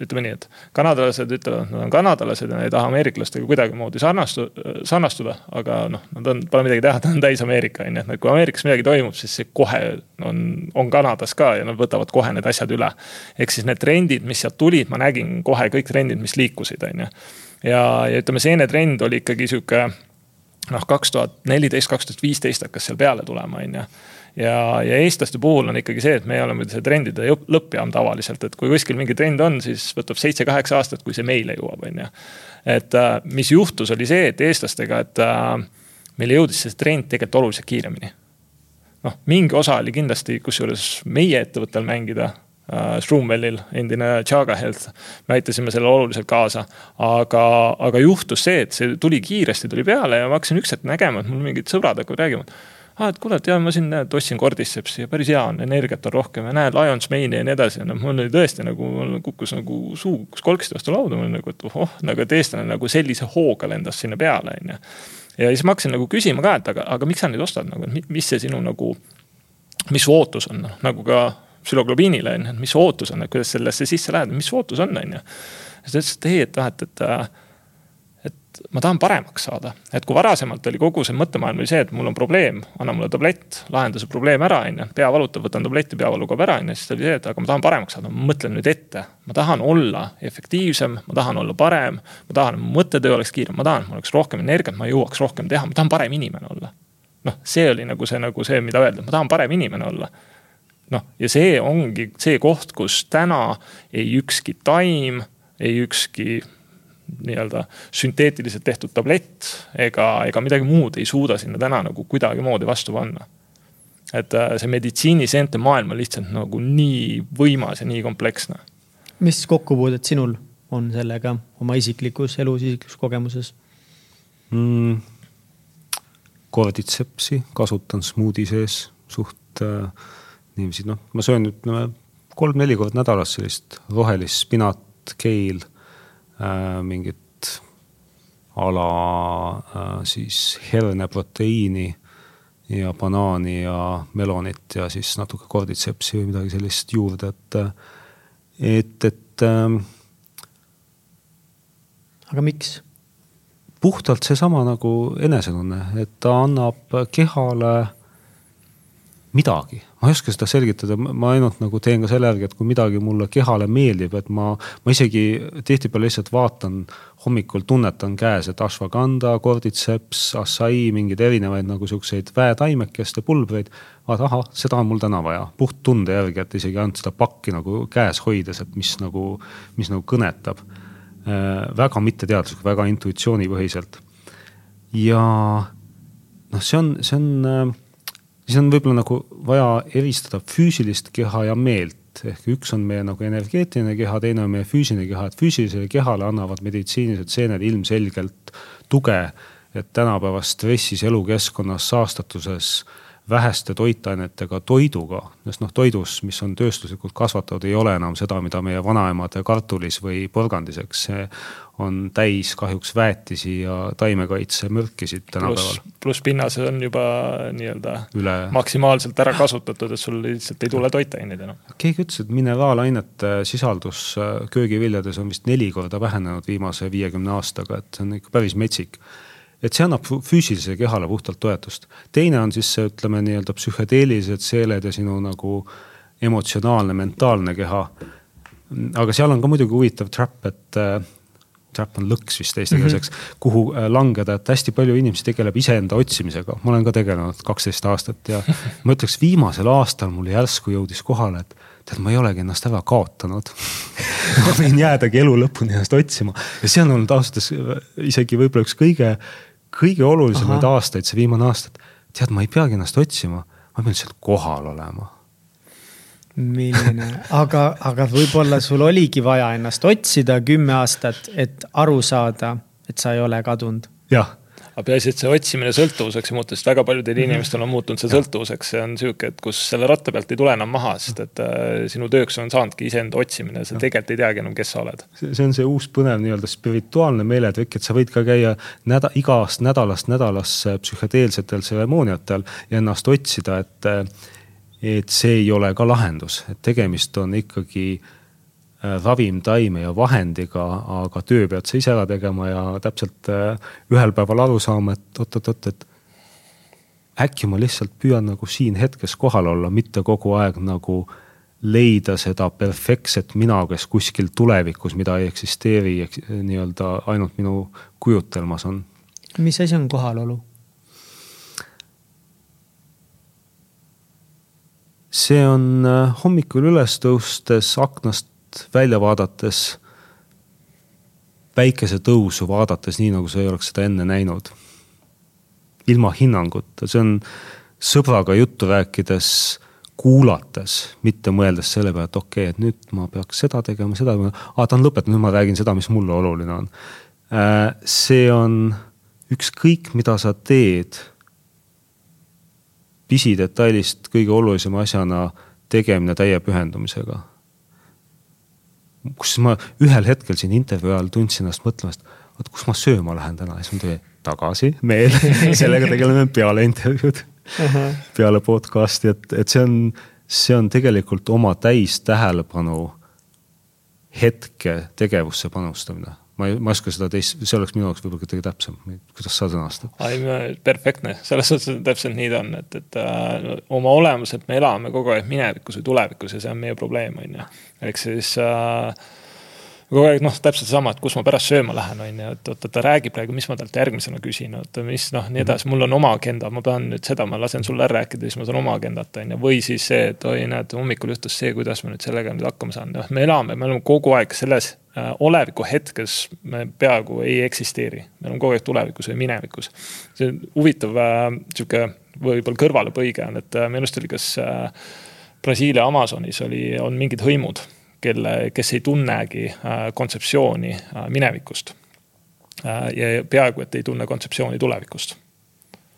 ütleme nii, et kanadalased ütlevad, et nad on kanadalased ja ei taha ameeriklastega kuidagimoodi sarnastu-, sarnastuda. aga noh, nad on, pole midagi teha, ta on täis Ameerika on ju, et kui Ameerikas midagi toimub, siis see kohe on, on Kanadas ka ja nad võtavad kohe need asjad üle. ehk siis need trendid, mis sealt tulid, ma nägin kohe kõik trendid, mis liikusid, on ju. ja, ja ütleme, seenetrend oli ikkagi sihuke noh, kaks tuhat neliteist, kaks tuhat viisteist hakkas seal peale tulema, on ju ja, ja eestlaste puhul on ikkagi see, et me oleme see trendide lõppjaam tavaliselt, et kui kuskil mingi trend on, siis võtab seitse-kaheksa aastat, kui see meile jõuab, on ju. et äh, mis juhtus, oli see, et eestlastega, et äh, meile jõudis see trend tegelikult oluliselt kiiremini. noh, mingi osa oli kindlasti, kusjuures meie ettevõttel mängida äh,. Shroomwellil, endine Chaga Health, me aitasime sellele oluliselt kaasa. aga, aga juhtus see, et see tuli kiiresti, tuli peale ja ma hakkasin üks hetk nägema, et mul mingid sõbrad hakkavad rääkima aa, et kuule, et jaa, ma siin näed, ostsin Cordycepsi ja päris hea on, energiat on rohkem ja näed, Lions Mane'i ja nii edasi ja noh, mul oli tõesti nagu, mul kukkus nagu suu kukkus kolksti vastu lauda, mul nagu, et ohoh, nagu et eestlane nagu sellise hooga lendas sinna peale, on ju. ja siis ma hakkasin nagu küsima ka, et aga, aga miks sa neid ostad nagu, et mis see sinu nagu, mis su ootus on, noh nagu ka psüloglobiinile on ju, et mis su ootus on, et kuidas sellesse sisse lähed, mis su ootus on, on ju. siis ta ütles, et ei, et noh, et, et, et ma tahan paremaks saada, et kui varasemalt oli kogu see mõttemaailm oli see, et mul on probleem, anna mulle tablett, lahenda see probleem ära, on ju. pea valutab, võtan tableti, peavalu kaob ära, on ju, siis oli see, et aga ma tahan paremaks saada, ma mõtlen nüüd ette. ma tahan olla efektiivsem, ma tahan olla parem, ma tahan, et mu mõttetöö oleks kiirem, ma tahan, et mul oleks rohkem energiat, ma jõuaks rohkem teha, ma tahan parem inimene olla. noh, see oli nagu see, nagu see, mida öelda, ma tahan parem inimene olla noh, ja see ongi see koht, kus täna ei ükski taim, ei ükski nii-öelda sünteetiliselt tehtud tablett ega, ega midagi muud ei suuda sinna täna nagu kuidagimoodi vastu panna. et äh, see meditsiiniseente maailm on lihtsalt nagu nii võimas ja nii kompleksne. mis kokkupuudet sinul on sellega oma isiklikus elus, isiklikus kogemuses mm,? Cordycepsi kasutan smuudi sees suht äh, niiviisi, noh, ma söön ütleme kolm-neli korda nädalas sellist rohelist spinat, keil mingit ala äh, siis herneproteiini ja banaani ja melonit ja siis natuke korditsepsi või midagi sellist juurde, et, et, et ähm,. aga miks? puhtalt seesama nagu enesetunne, et ta annab kehale midagi, ma ei oska seda selgitada, ma ainult nagu teen ka selle järgi, et kui midagi mulle kehale meeldib, et ma, ma isegi tihtipeale lihtsalt vaatan hommikul tunnetan käes, et ashwagandha, cordyceps, assai, mingeid erinevaid nagu siukseid väetaimekeste pulbreid. vaata, ahah, seda on mul täna vaja, puht tunde järgi, et isegi ainult seda pakki nagu käes hoides, et mis nagu, mis nagu kõnetab äh,. väga mitteteaduslik, väga intuitsioonipõhiselt. ja noh, see on, see on äh, siis on võib-olla nagu vaja eristada füüsilist keha ja meelt. ehk üks on meie nagu energeetiline keha, teine on meie füüsiline keha, et füüsilisele kehale annavad meditsiinilised seened ilmselgelt tuge. et tänapäevas stressis, elukeskkonnas, saastatuses väheste toitainetega toiduga, sest noh, toidus, mis on tööstuslikult kasvatatud, ei ole enam seda, mida meie vanaemad kartulis või porgandis, eks. see on täis kahjuks väetisi ja taimekaitsemürkisid tänapäeval. pluss pinnas on juba nii-öelda Üle... maksimaalselt ära kasutatud, et sul lihtsalt ei tule toitaineid enam. keegi ütles, et mineraalainete sisaldus äh, köögiviljades on vist neli korda vähenenud viimase viiekümne aastaga, et see on ikka päris metsik et see annab füüsilisele kehale puhtalt toetust. teine on siis see, ütleme nii-öelda psühhedeelilised seeled ja sinu nagu emotsionaalne, mentaalne keha. aga seal on ka muidugi huvitav trap, et äh, trap on lõks vist eesti keeles, eks mm, -hmm. kuhu äh, langeda, et hästi palju inimesi tegeleb iseenda otsimisega. ma olen ka tegelenud kaksteist aastat ja ma ütleks, viimasel aastal mul järsku jõudis kohale, et tead, ma ei olegi ennast ära kaotanud ma võin jäädagi elu lõpuni ennast otsima ja see on olnud ausalt öeldes isegi võib-olla üks kõige kõige olulisemaid Aha. aastaid, see viimane aasta, et tead, ma ei peagi ennast otsima, ma pean lihtsalt kohal olema. milline, aga, aga võib-olla sul oligi vaja ennast otsida kümme aastat, et aru saada, et sa ei ole kadunud. jah aga peaasi, et see otsimine sõltuvuseks ei muutu, sest väga paljudel mm -hmm. inimestel on muutunud see sõltuvuseks, see on sihuke, et kus selle ratta pealt ei tule enam maha, sest et äh, sinu tööks on saanudki iseenda otsimine, sa tegelikult ei teagi enam, kes sa oled. see on see uus põnev nii-öelda spirituaalne meeletrikk, et sa võid ka käia näda-, igast nädalast nädalasse psühhedeelsetel tseremooniatel ja ennast otsida, et, et see ei ole ka lahendus, et tegemist on ikkagi Äh, ravimtaime ja vahendiga, aga töö pead sa ise ära tegema ja täpselt äh, ühel päeval aru saama, et oot-oot-oot, et äkki ma lihtsalt püüan nagu siin hetkes kohal olla, mitte kogu aeg nagu leida seda perfektset mina, kes kuskil tulevikus, mida ei eksisteeri, nii-öelda ainult minu kujutelmas on. mis asi on kohalolu? see on äh, hommikul üles tõustes aknast välja vaadates, päikesetõusu vaadates, nii nagu sa ei oleks seda enne näinud. ilma hinnanguta, see on sõbraga juttu rääkides, kuulates, mitte mõeldes selle peale, et okei okay,, et nüüd ma peaks seda tegema, seda, aa ta on lõpetanud, nüüd ma räägin seda, mis mulle oluline on. Äh, see on ükskõik, mida sa teed pisidetailist kõige olulisema asjana tegemine täie pühendumisega kus ma ühel hetkel siin intervjuu ajal tundsin ennast mõtlemast, oot kus ma sööma lähen täna ja siis ma tulin tagasi meel sellega tegeleme peale intervjuud uh, -huh. peale podcast'i, et, et see on, see on tegelikult oma täistähelepanu hetke tegevusse panustamine. Ma ei, ma ei oska seda teist, see oleks minu jaoks võib-olla kuidagi täpsem, kuidas sa sõnastad? ei, perfektne, selles suhtes täpselt nii ta on, et, et äh, oma olemuselt me elame kogu aeg minevikus või tulevikus ja see on meie probleem, on ju. ehk siis äh, kogu aeg noh, täpselt sama, et kus ma pärast sööma lähen, on ju, et oot, ta räägib praegu, mis ma talt järgmisena küsin, oota, mis noh, nii edasi, mul on oma agenda, ma pean nüüd seda, ma lasen sul ära rääkida, siis ma saan oma agendat, on ju. või siis see, et oi, näed, hommikul juhtus see, kuidas ma nüüd sellega nüüd hakkama saan, noh, me elame, me oleme kogu aeg selles äh, oleviku hetkes me peaaegu ei eksisteeri. me oleme kogu aeg tulevikus või minevikus. see huvitav äh, sihuke võib-olla kõrvalepõige on, et äh, minu arust oli kas Brasiilia Amazonis oli, on mingid hõimud kelle, kes ei tunnegi kontseptsiooni minevikust. Ja peaaegu, et ei tunne kontseptsiooni tulevikust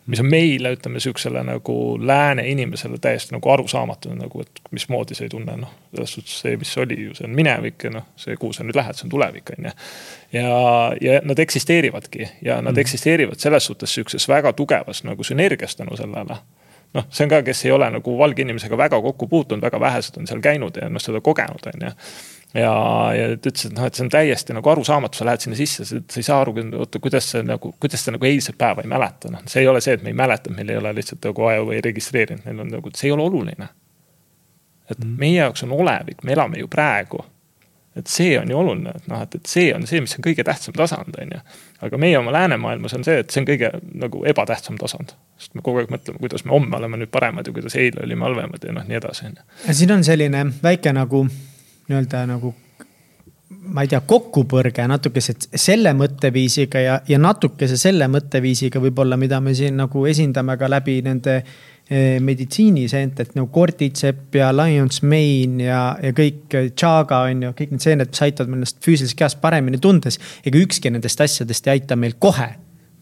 mis on meile, ütleme sihukesele nagu lääne inimesele täiesti nagu arusaamatu nagu, et mismoodi sa ei tunne, noh. selles suhtes see, mis oli ju, see on minevik ja noh, see, kuhu sa nüüd lähed, see on tulevik, on ju. ja, ja nad eksisteerivadki ja nad mm. eksisteerivad selles suhtes sihukeses väga tugevas nagu sünergias tänu sellele noh, see on ka, kes ei ole nagu valge inimesega väga kokku puutunud, väga vähesed on seal käinud ja noh, seda kogenud, on ju ja, ja ta ütles, et noh, et see on täiesti nagu arusaamatu, sa lähed sinna sisse, sa ei saa aru, oota, kuidas see nagu, kuidas ta nagu eilset päeva ei mäleta, noh. see ei ole see, et me ei mäleta, meil ei ole lihtsalt nagu aju või registreerinud, meil on nagu, see ei ole oluline. et mm. meie jaoks on olevik, me elame ju praegu et see on ju oluline, et noh, et, et see on see, mis on kõige tähtsam tasand, on ju. aga meie oma läänemaailmas on see, et see on kõige nagu ebatähtsam tasand. sest me kogu aeg mõtleme, kuidas me homme oleme nüüd paremad ja kuidas eile olime halvemad ja noh, nii edasi, on ju. ja siin on selline väike nagu nii-öelda nagu ma ei tea, kokkupõrge natukese selle mõtteviisiga ja, ja natukese selle mõtteviisiga võib-olla, mida me siin nagu esindame ka läbi nende Eh, meditsiiniseent, et nagu Cordyceps ja Lions Mane ja, ja kõik Chaga on ju, kõik need seened, mis aitavad meil ennast füüsilises kehas paremini tundes. ega ükski nendest asjadest ei aita meil kohe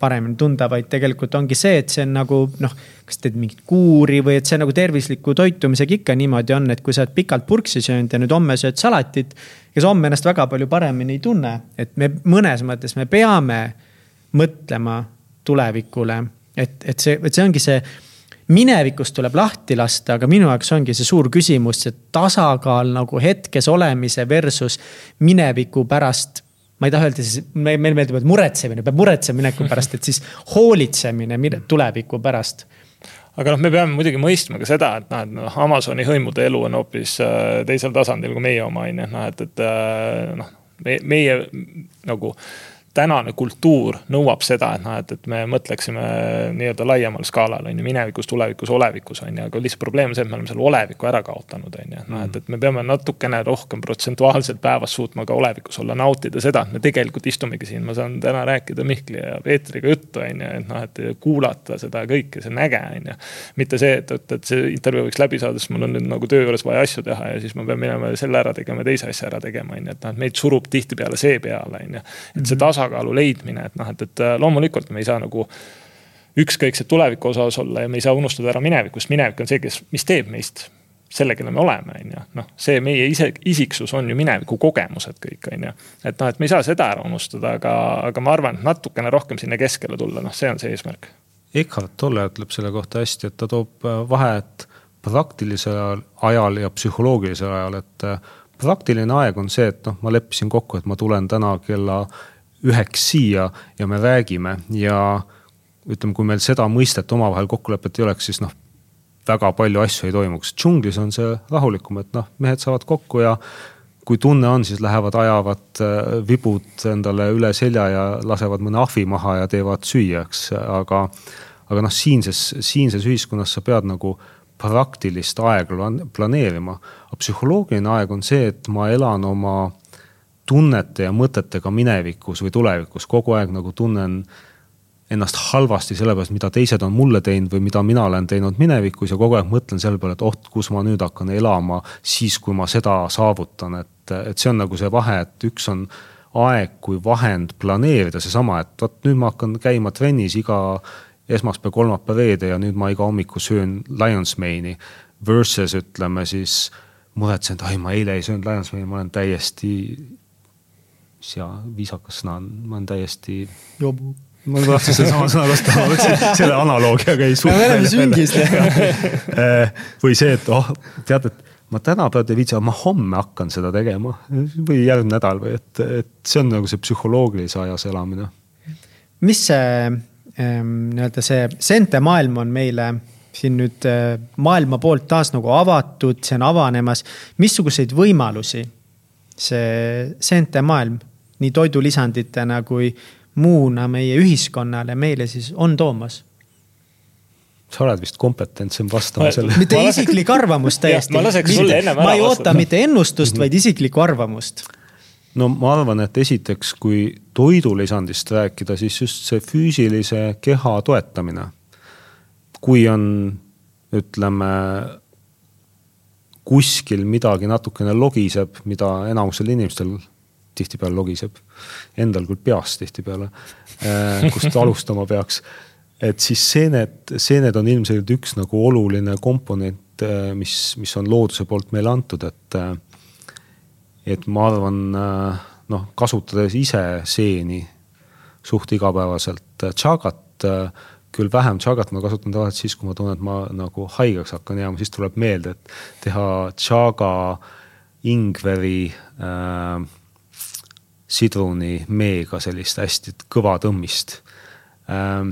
paremini tunda, vaid tegelikult ongi see, et see on nagu noh, kas teed mingit kuuri või et see nagu tervisliku toitumisega ikka niimoodi on, et kui sa oled pikalt purksi söönud ja nüüd homme sööd salatit. ega sa homme ennast väga palju paremini ei tunne, et me mõnes mõttes me peame mõtlema tulevikule, et, et see, et see ongi see minevikust tuleb lahti lasta, aga minu jaoks ongi see suur küsimus, see tasakaal nagu hetkes olemise versus mineviku pärast ma ei taha öelda siis, meile meeldib, et muretsemine, peab muretsema mineku pärast, et siis hoolitsemine tuleviku pärast. aga noh, me peame muidugi mõistma ka seda, et noh, et noh, Amazoni hõimude elu on hoopis äh, teisel tasandil kui meie oma, on ju, noh, et, et äh, noh, meie nagu tänane kultuur nõuab seda, et noh, et, et me mõtleksime nii-öelda laiemal skaalal on ju, minevikus, tulevikus, olevikus on ju, aga lihtsalt probleem on see, et me oleme selle oleviku ära kaotanud, on ju. noh, et, et me peame natukene rohkem protsentuaalselt päevas suutma ka olevikus olla, nautida seda, et me tegelikult istumegi siin, ma saan täna rääkida Mihkli ja Peetriga juttu, on ju, et noh, et kuulata seda kõike, see on äge, on ju. mitte see, et, et, et see intervjuu võiks läbi saada, sest mul on nüüd nagu töö juures vaja asju teha ja siis ma pean minema selle ära tegema, teise asja ära tegema, on ju, et noh, et meid surub tihtipeale see peale, on ju. et see mhm. tasa tasakaalu leidmine, et noh, et, et äh, loomulikult me ei saa nagu ükskõiksed tuleviku osas olla ja me ei saa unustada ära minevikust, minevik on see, kes, mis teeb meist selle, kelle me oleme, on ju. noh, see meie ise, isiksus on ju mineviku kogemused kõik, on ju. et noh, et me ei saa seda ära unustada, aga, aga ma arvan, et natukene rohkem sinna keskele tulla, noh, see on see eesmärk. Eckhart Tolle ütleb selle kohta hästi, et ta toob äh, vahet praktilisel ajal ja psühholoogilisel ajal, et äh, praktiline aeg on see, et noh, ma leppisin kokku, et ma tulen täna kella üheks siia ja me räägime ja ütleme, kui meil seda mõistet omavahel kokkulepet ei oleks, siis noh, väga palju asju ei toimuks. džunglis on see rahulikum, et noh, mehed saavad kokku ja kui tunne on, siis lähevad, ajavad äh, vibud endale üle selja ja lasevad mõne ahvi maha ja teevad süüa, eks, aga. aga noh, siinses, siinses ühiskonnas sa pead nagu praktilist aega planeerima. aga psühholoogiline aeg on see, et ma elan oma tunnete ja mõtetega minevikus või tulevikus, kogu aeg nagu tunnen ennast halvasti selle pärast, mida teised on mulle teinud või mida mina olen teinud minevikus ja kogu aeg mõtlen selle peale, et oht, kus ma nüüd hakkan elama siis, kui ma seda saavutan, et, et see on nagu see vahe, et üks on aeg kui vahend planeerida seesama, et vot nüüd ma hakkan käima trennis iga esmaspäev, kolmapäev, reede ja nüüd ma iga hommiku söön Lions Mane'i. Versus ütleme siis muretsen, et ai, ma eile ei söönud Lions Mane'i, ma olen täiesti mis hea viisakas sõna on, ma olen täiesti. jobu ma tahtsin sedasama sõna kasutada, ma mõtlesin, selle analoogiaga ei suuda. me oleme süngis. või see, et oh, tead, et ma täna praegu ei viitsi, ma homme hakkan seda tegema või järgmine nädal või et, et see on nagu see psühholoogilise ajas elamine. mis see ähm, nii-öelda see seente maailm on meile siin nüüd äh, maailma poolt taas nagu avatud, see on avanemas. missuguseid võimalusi see seente maailm nii toidulisanditena kui muuna meie ühiskonnale, meile siis on toomas? sa oled vist kompetentsem vastama sellele. mitte isiklik arvamus täiesti. ma laseks sulle ennem ära vastata. ma ei oota mitte ennustust, vaid isiklikku arvamust. no ma arvan, et esiteks, kui toidulisandist rääkida, siis just see füüsilise keha toetamine. kui on, ütleme kuskil midagi natukene logiseb, mida enamusel inimestel tihtipeale logiseb. Endal küll peast tihtipeale, äh, kust alustama peaks et siis seened, seened on ilmselgelt üks nagu oluline komponent, äh, mis, mis on looduse poolt meile antud, et. Äh, et ma arvan, noh, kasutades ise seeni suht igapäevaselt, tšagat, küll vähem tšagat ma kasutan tavaliselt siis, kui ma tunnen, et ma nagu haigeks hakkan jääma, siis tuleb meelde, et teha tšaga, ingveri äh,, sidruni, meega sellist hästi kõva tõmmist äh,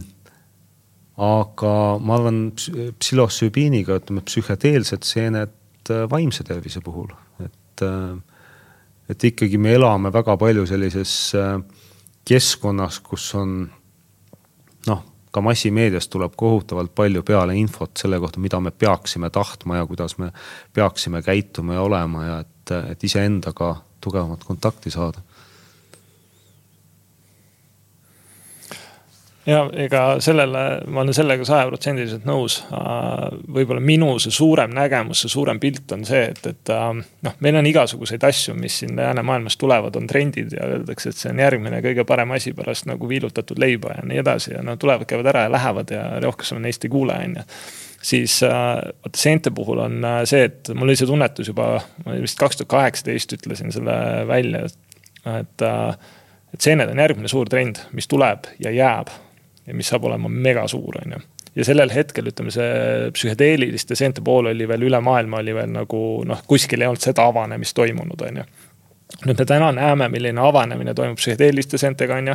aga ma arvan psühhosüübiiniga, ütleme psühhedeelsed seened äh, vaimse tervise puhul, et. Äh, et ikkagi me elame väga palju sellises äh, keskkonnas, kus on noh, ka massimeediast tuleb kohutavalt palju peale infot selle kohta, mida me peaksime tahtma ja kuidas me peaksime käituma ja olema ja et, et iseendaga tugevamat kontakti saada ja ega sellele, ma olen sellega sajaprotsendiliselt nõus. Võib-olla minu see suurem nägemus, see suurem pilt on see, et, et noh, meil on igasuguseid asju, mis siin läänemaailmas tulevad, on trendid ja öeldakse, et see on järgmine kõige parem asi pärast nagu viilutatud leiba ja nii edasi ja no tulevad, käivad ära ja lähevad ja rohkem neist ei kuule, on ju siis vaata seente puhul on see, et mul oli see tunnetus juba, ma vist kaks tuhat kaheksateist ütlesin selle välja, et, et seened on järgmine suur trend, mis tuleb ja jääb mis saab olema megasuur, on ju. Ja sellel hetkel ütleme, see psühhedeeliliste seente pool oli veel üle maailma oli veel nagu noh, kuskil ei olnud seda avanemist toimunud, on ju nüüd me täna näeme, milline avanemine toimub psühhedeeliste seentega, on ju.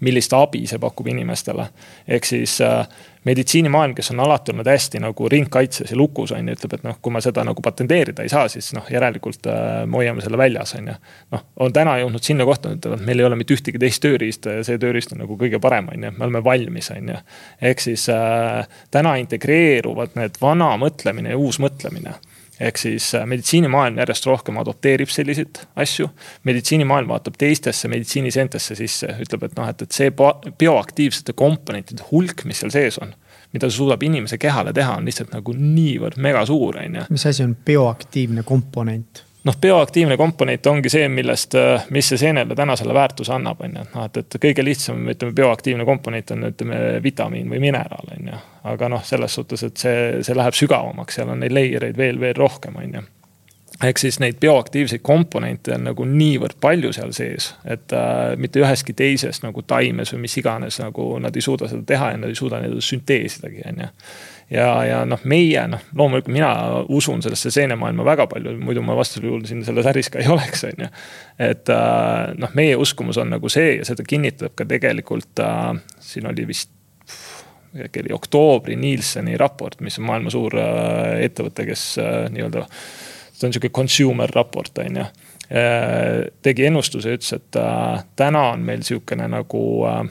millist abi see pakub inimestele. ehk siis äh, meditsiinimaailm, kes on alati olnud hästi nagu ringkaitses ja lukus, on ju, ütleb, et noh, kui me seda nagu patenteerida ei saa, siis noh, järelikult äh, me hoiame selle väljas, on ju. noh, on täna jõudnud sinna kohta, ütlevad, meil ei ole mitte ühtegi teist tööriista ja see tööriist on nagu kõige parem, on ju, me oleme valmis, on ju. ehk siis äh, täna integreeruvad need vana mõtlemine ja uus mõtlemine ehk siis äh, meditsiinimaailm järjest rohkem adopteerib selliseid asju. meditsiinimaailm vaatab teistesse meditsiiniseentesse sisse, ütleb, et noh, et, et see bioaktiivsete komponentide hulk, mis seal sees on mida suudab inimese kehale teha, on lihtsalt nagu niivõrd mega suur, on ju. mis asi on bioaktiivne komponent? Noh, bioaktiivne komponent ongi see, millest, äh, mis see seenele täna selle väärtuse annab, on ju, noh, et, et kõige lihtsam, ütleme, bioaktiivne komponent on, ütleme, vitamiin või mineraal, on ju. aga noh, selles suhtes, et see, see läheb sügavamaks, seal on neid layer eid veel, veel rohkem, on ju. ehk siis neid bioaktiivseid komponente on nagu niivõrd palju seal sees, et äh, mitte üheski teises nagu taimes või mis iganes nagu nad ei suuda seda teha ja nad ei suuda neid sünteesidagi, on ju ja, ja noh, meie noh, loomulikult mina usun sellesse seenemaailma väga palju, muidu ma vastasel juhul siin selles äris ka ei oleks, on ju. et äh, noh, meie uskumus on nagu see ja seda kinnitab ka tegelikult äh,, siin oli vist äkki oli oktoobri Nielseni raport, mis on maailma suur äh, ettevõte, kes nii-öelda. see on sihuke consumer raport, on ju tegi ennustuse, ütles, et täna on meil sihukene nagu äh,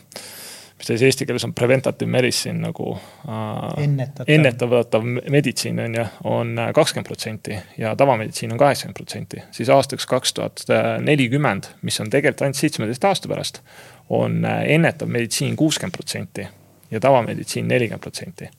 mis ta siis eesti keeles on preventative medicine nagu äh,. ennetatav. ennetatav meditsiin on ju, on kakskümmend protsenti ja tavameditsiin on kaheksakümmend protsenti. siis aastaks kaks tuhat nelikümmend, mis on tegelikult ainult seitsmeteist aasta pärast, on ennetav meditsiin kuuskümmend protsenti ja tavameditsiin nelikümmend protsenti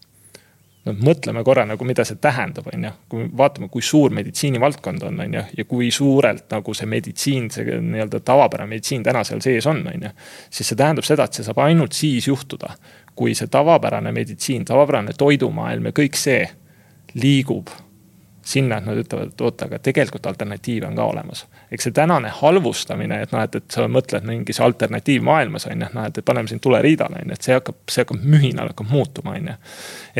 no mõtleme korra nagu, mida see tähendab, on ju, kui vaatame, kui suur meditsiinivaldkond on, on ju, ja kui suurelt nagu see meditsiin, see nii-öelda tavapärane meditsiin täna seal sees on, on ju. siis see tähendab seda, et see saab ainult siis juhtuda, kui see tavapärane meditsiin, tavapärane toidumaailm ja kõik see liigub sinna, et nad ütlevad, et oota, aga tegelikult alternatiive on ka olemas. eks see tänane halvustamine, et noh, et, et sa mõtled mingis alternatiivmaailmas on ju, et noh, et paneme sind tuleriidale on ju, et see hakkab, see hakkab mühinal hakkab muutuma, on ju.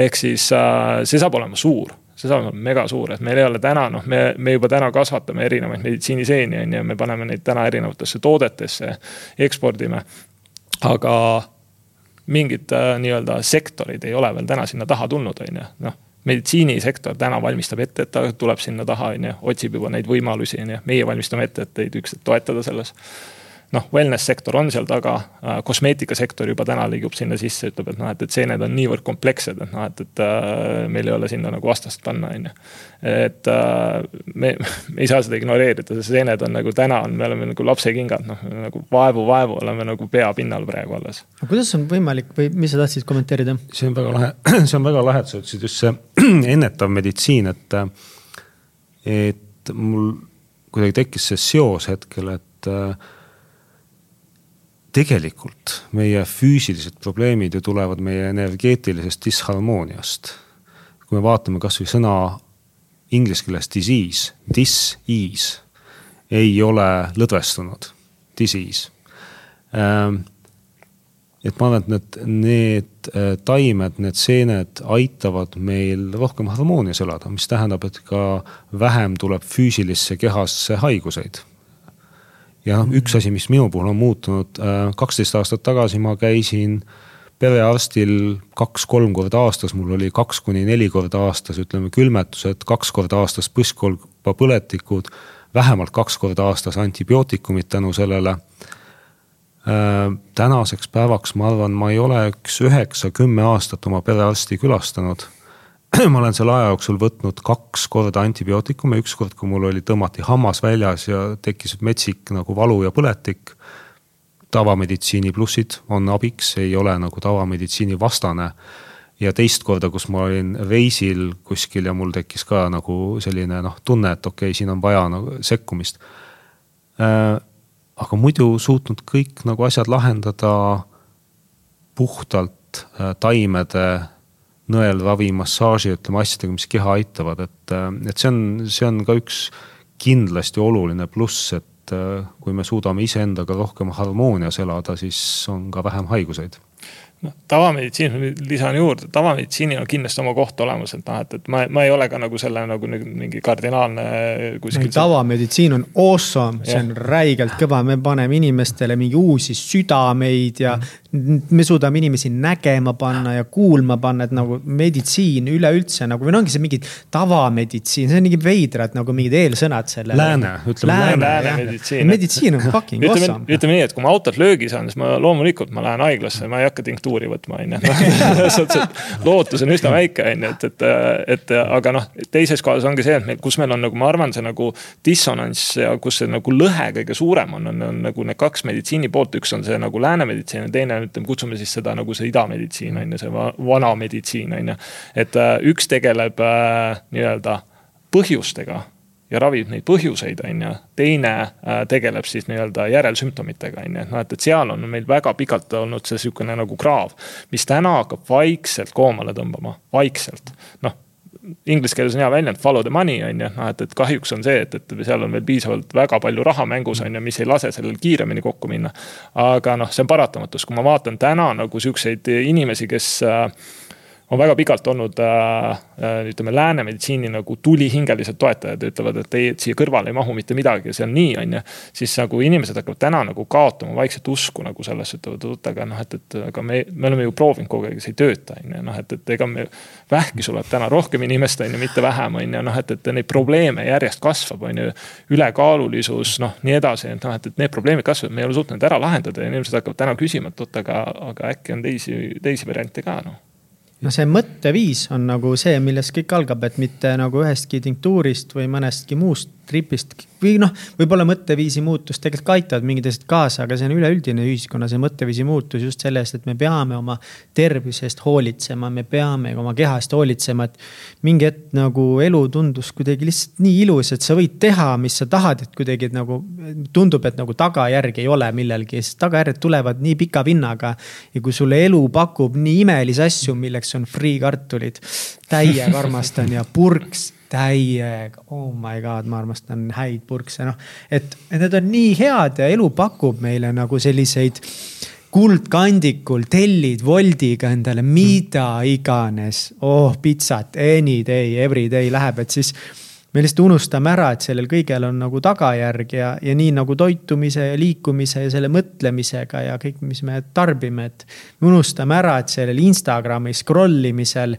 ehk siis äh, see saab olema suur see saab olema mega suur, et meil ei ole täna noh, me, me juba täna kasvatame erinevaid meditsiiniseeni on ju, me paneme neid täna erinevatesse toodetesse, ekspordime. aga mingid äh, nii-öelda sektorid ei ole veel täna sinna taha tulnud, on ju, noh meditsiinisektor täna valmistab ette, et ta tuleb sinna taha, on ju, otsib juba neid võimalusi, on ju, meie valmistame ette, et teid ükskord toetada selles noh, wellness sektor on seal taga, äh, kosmeetikasektor juba täna liigub sinna sisse, ütleb, et noh, et, et seened on niivõrd komplekssed, et noh, et, et äh, meil ei ole sinna nagu vastast panna, on ju. et äh, me, me ei saa seda ignoreerida, sest seened on nagu täna on, me oleme nagu lapsekingad, noh nagu vaevu-vaevu oleme nagu pea pinnal praegu alles. kuidas on võimalik või mis sa tahtsid kommenteerida? see on väga lahe, see on väga lahe, et sa ütlesid just see ennetav meditsiin, et, et mul kuidagi tekkis see seos hetkel, et äh, tegelikult meie füüsilised probleemid ju tulevad meie energeetilisest disharmooniast. kui me vaatame kasvõi sõna inglise keeles disease, dis-ease ei ole lõdvestunud, disease. Ähm, et ma arvan, et need, need äh, taimed, need seened aitavad meil rohkem harmoonias elada, mis tähendab, et ka vähem tuleb füüsilisse kehasse haiguseid ja noh, üks asi, mis minu puhul on muutunud, äh, kaksteist aastat tagasi ma käisin perearstil kaks-kolm korda aastas, mul oli kaks kuni neli korda aastas, ütleme külmetused, kaks korda aastas põskkõlbapõletikud, vähemalt kaks korda aastas antibiootikumid tänu sellele. Äh, tänaseks päevaks ma arvan, ma ei ole üks üheksa-kümme aastat oma perearsti külastanud ma olen selle aja jooksul võtnud kaks korda antibiootikume, ükskord, kui mul oli, tõmmati hammas väljas ja tekkis metsik nagu valu ja põletik. tavameditsiini plussid on abiks, ei ole nagu tavameditsiini vastane. ja teist korda, kus ma olin reisil kuskil ja mul tekkis ka nagu selline noh, tunne, et okei okay,, siin on vaja nagu sekkumist äh,. aga muidu suutnud kõik nagu asjad lahendada puhtalt äh, taimede nõelravi, massaaži, ütleme asjadega, mis keha aitavad, et, et see on, see on ka üks kindlasti oluline pluss, et kui me suudame iseendaga rohkem harmoonias elada, siis on ka vähem haiguseid noh, tavameditsiin, lisan juurde, tavameditsiinil on kindlasti oma koht olemas, et noh, et, et ma, ma ei ole ka nagu selle nagu mingi kardinaalne kuskil. tavameditsiin on awesome, see on räigelt kõva, me paneme inimestele mingi uusi südameid ja mm. me suudame inimesi nägema panna ja kuulma panna, et nagu meditsiin üleüldse nagu või no ongi see mingi tavameditsiin, see on mingi veidrad nagu mingid eelsõnad sellele. Lääne, ütleme lääne, lääne meditsiin. meditsiin on fucking ütleme, awesome. ütleme nii, et kui ma autot löögi saan, siis ma loomulikult ma lähen haiglasse, ma ei hakka tinktuuri tuuri võtma, on ju. lootus on üsna väike, on ju, et, et, et aga noh, teises kohas ongi see, et meil, kus meil on nagu, ma arvan, see nagu dissonants ja kus see nagu lõhe kõige suurem on, on, on nagu need kaks meditsiini poolt, üks on see nagu lääne meditsiin ja teine, ütleme, kutsume siis seda nagu see idameditsiin on ju, see vana meditsiin on ju. et äh, üks tegeleb äh, nii-öelda põhjustega ja ravib neid põhjuseid, on ju. teine äh, tegeleb siis nii-öelda järelsümptomitega, on ju, et noh, et, et seal on meil väga pikalt olnud see sihukene nagu kraav, mis täna hakkab vaikselt koomale tõmbama, vaikselt. noh, inglise keeles on hea väljend follow the money on ju, noh et, et kahjuks on see, et, et seal on veel piisavalt väga palju raha mängus on ju, mis ei lase sellel kiiremini kokku minna. aga noh, see on paratamatus, kui ma vaatan täna nagu siukseid inimesi, kes äh, on väga pikalt olnud äh, äh, ütleme, lääne meditsiini nagu tulihingelised toetajad, ütlevad, et ei, et siia kõrvale ei mahu mitte midagi ja see on nii, on ju. siis nagu inimesed hakkavad täna nagu kaotama vaikselt usku nagu sellesse, ütlevad, oot, aga noh, et, et aga me, me oleme ju proovinud kogu aeg, see ei tööta, on ju, noh, et, et ega me. vähki suleb täna rohkem inimest, on ju, mitte vähem, on ju, noh, et, et neid probleeme järjest kasvab, on ju. ülekaalulisus, noh, nii edasi, et noh, et, et need probleemid kasvavad, me ei ole suutnud ära lahendada ja inimesed hakkavad täna küsima, et oot, aga, aga äkki on teisi, teisi variante ka, noh noh, see mõtteviis on nagu see, millest kõik algab, et mitte nagu ühestki tinktuurist või mõnestki muust tripist või noh, võib-olla mõtteviisi muutus tegelikult ka aitavad mingid asjad kaasa, aga see on üleüldine ühiskonna see mõtteviisi muutus just sellest, et me peame oma tervise eest hoolitsema, me peame oma keha eest hoolitsema, et. mingi hetk nagu elu tundus kuidagi lihtsalt nii ilus, et sa võid teha, mis sa tahad, et kuidagi et nagu tundub, et nagu tagajärgi ei ole millelgi, sest tagajärjed tulevad nii pika vinnaga. ja kui sulle elu pakub nii imelisi asju, milleks on friikartulid, täiega armastan ja purks täiega, oh my god, ma armastan häid purkse, noh. et, et need on nii head ja elu pakub meile nagu selliseid kuldkandikul tellid Woldiga endale mida iganes. oh, pitsat any day, every day läheb, et siis me lihtsalt unustame ära, et sellel kõigel on nagu tagajärg ja, ja nii nagu toitumise ja liikumise ja selle mõtlemisega ja kõik, mis me tarbime, et. me unustame ära, et sellel Instagrami scroll imisel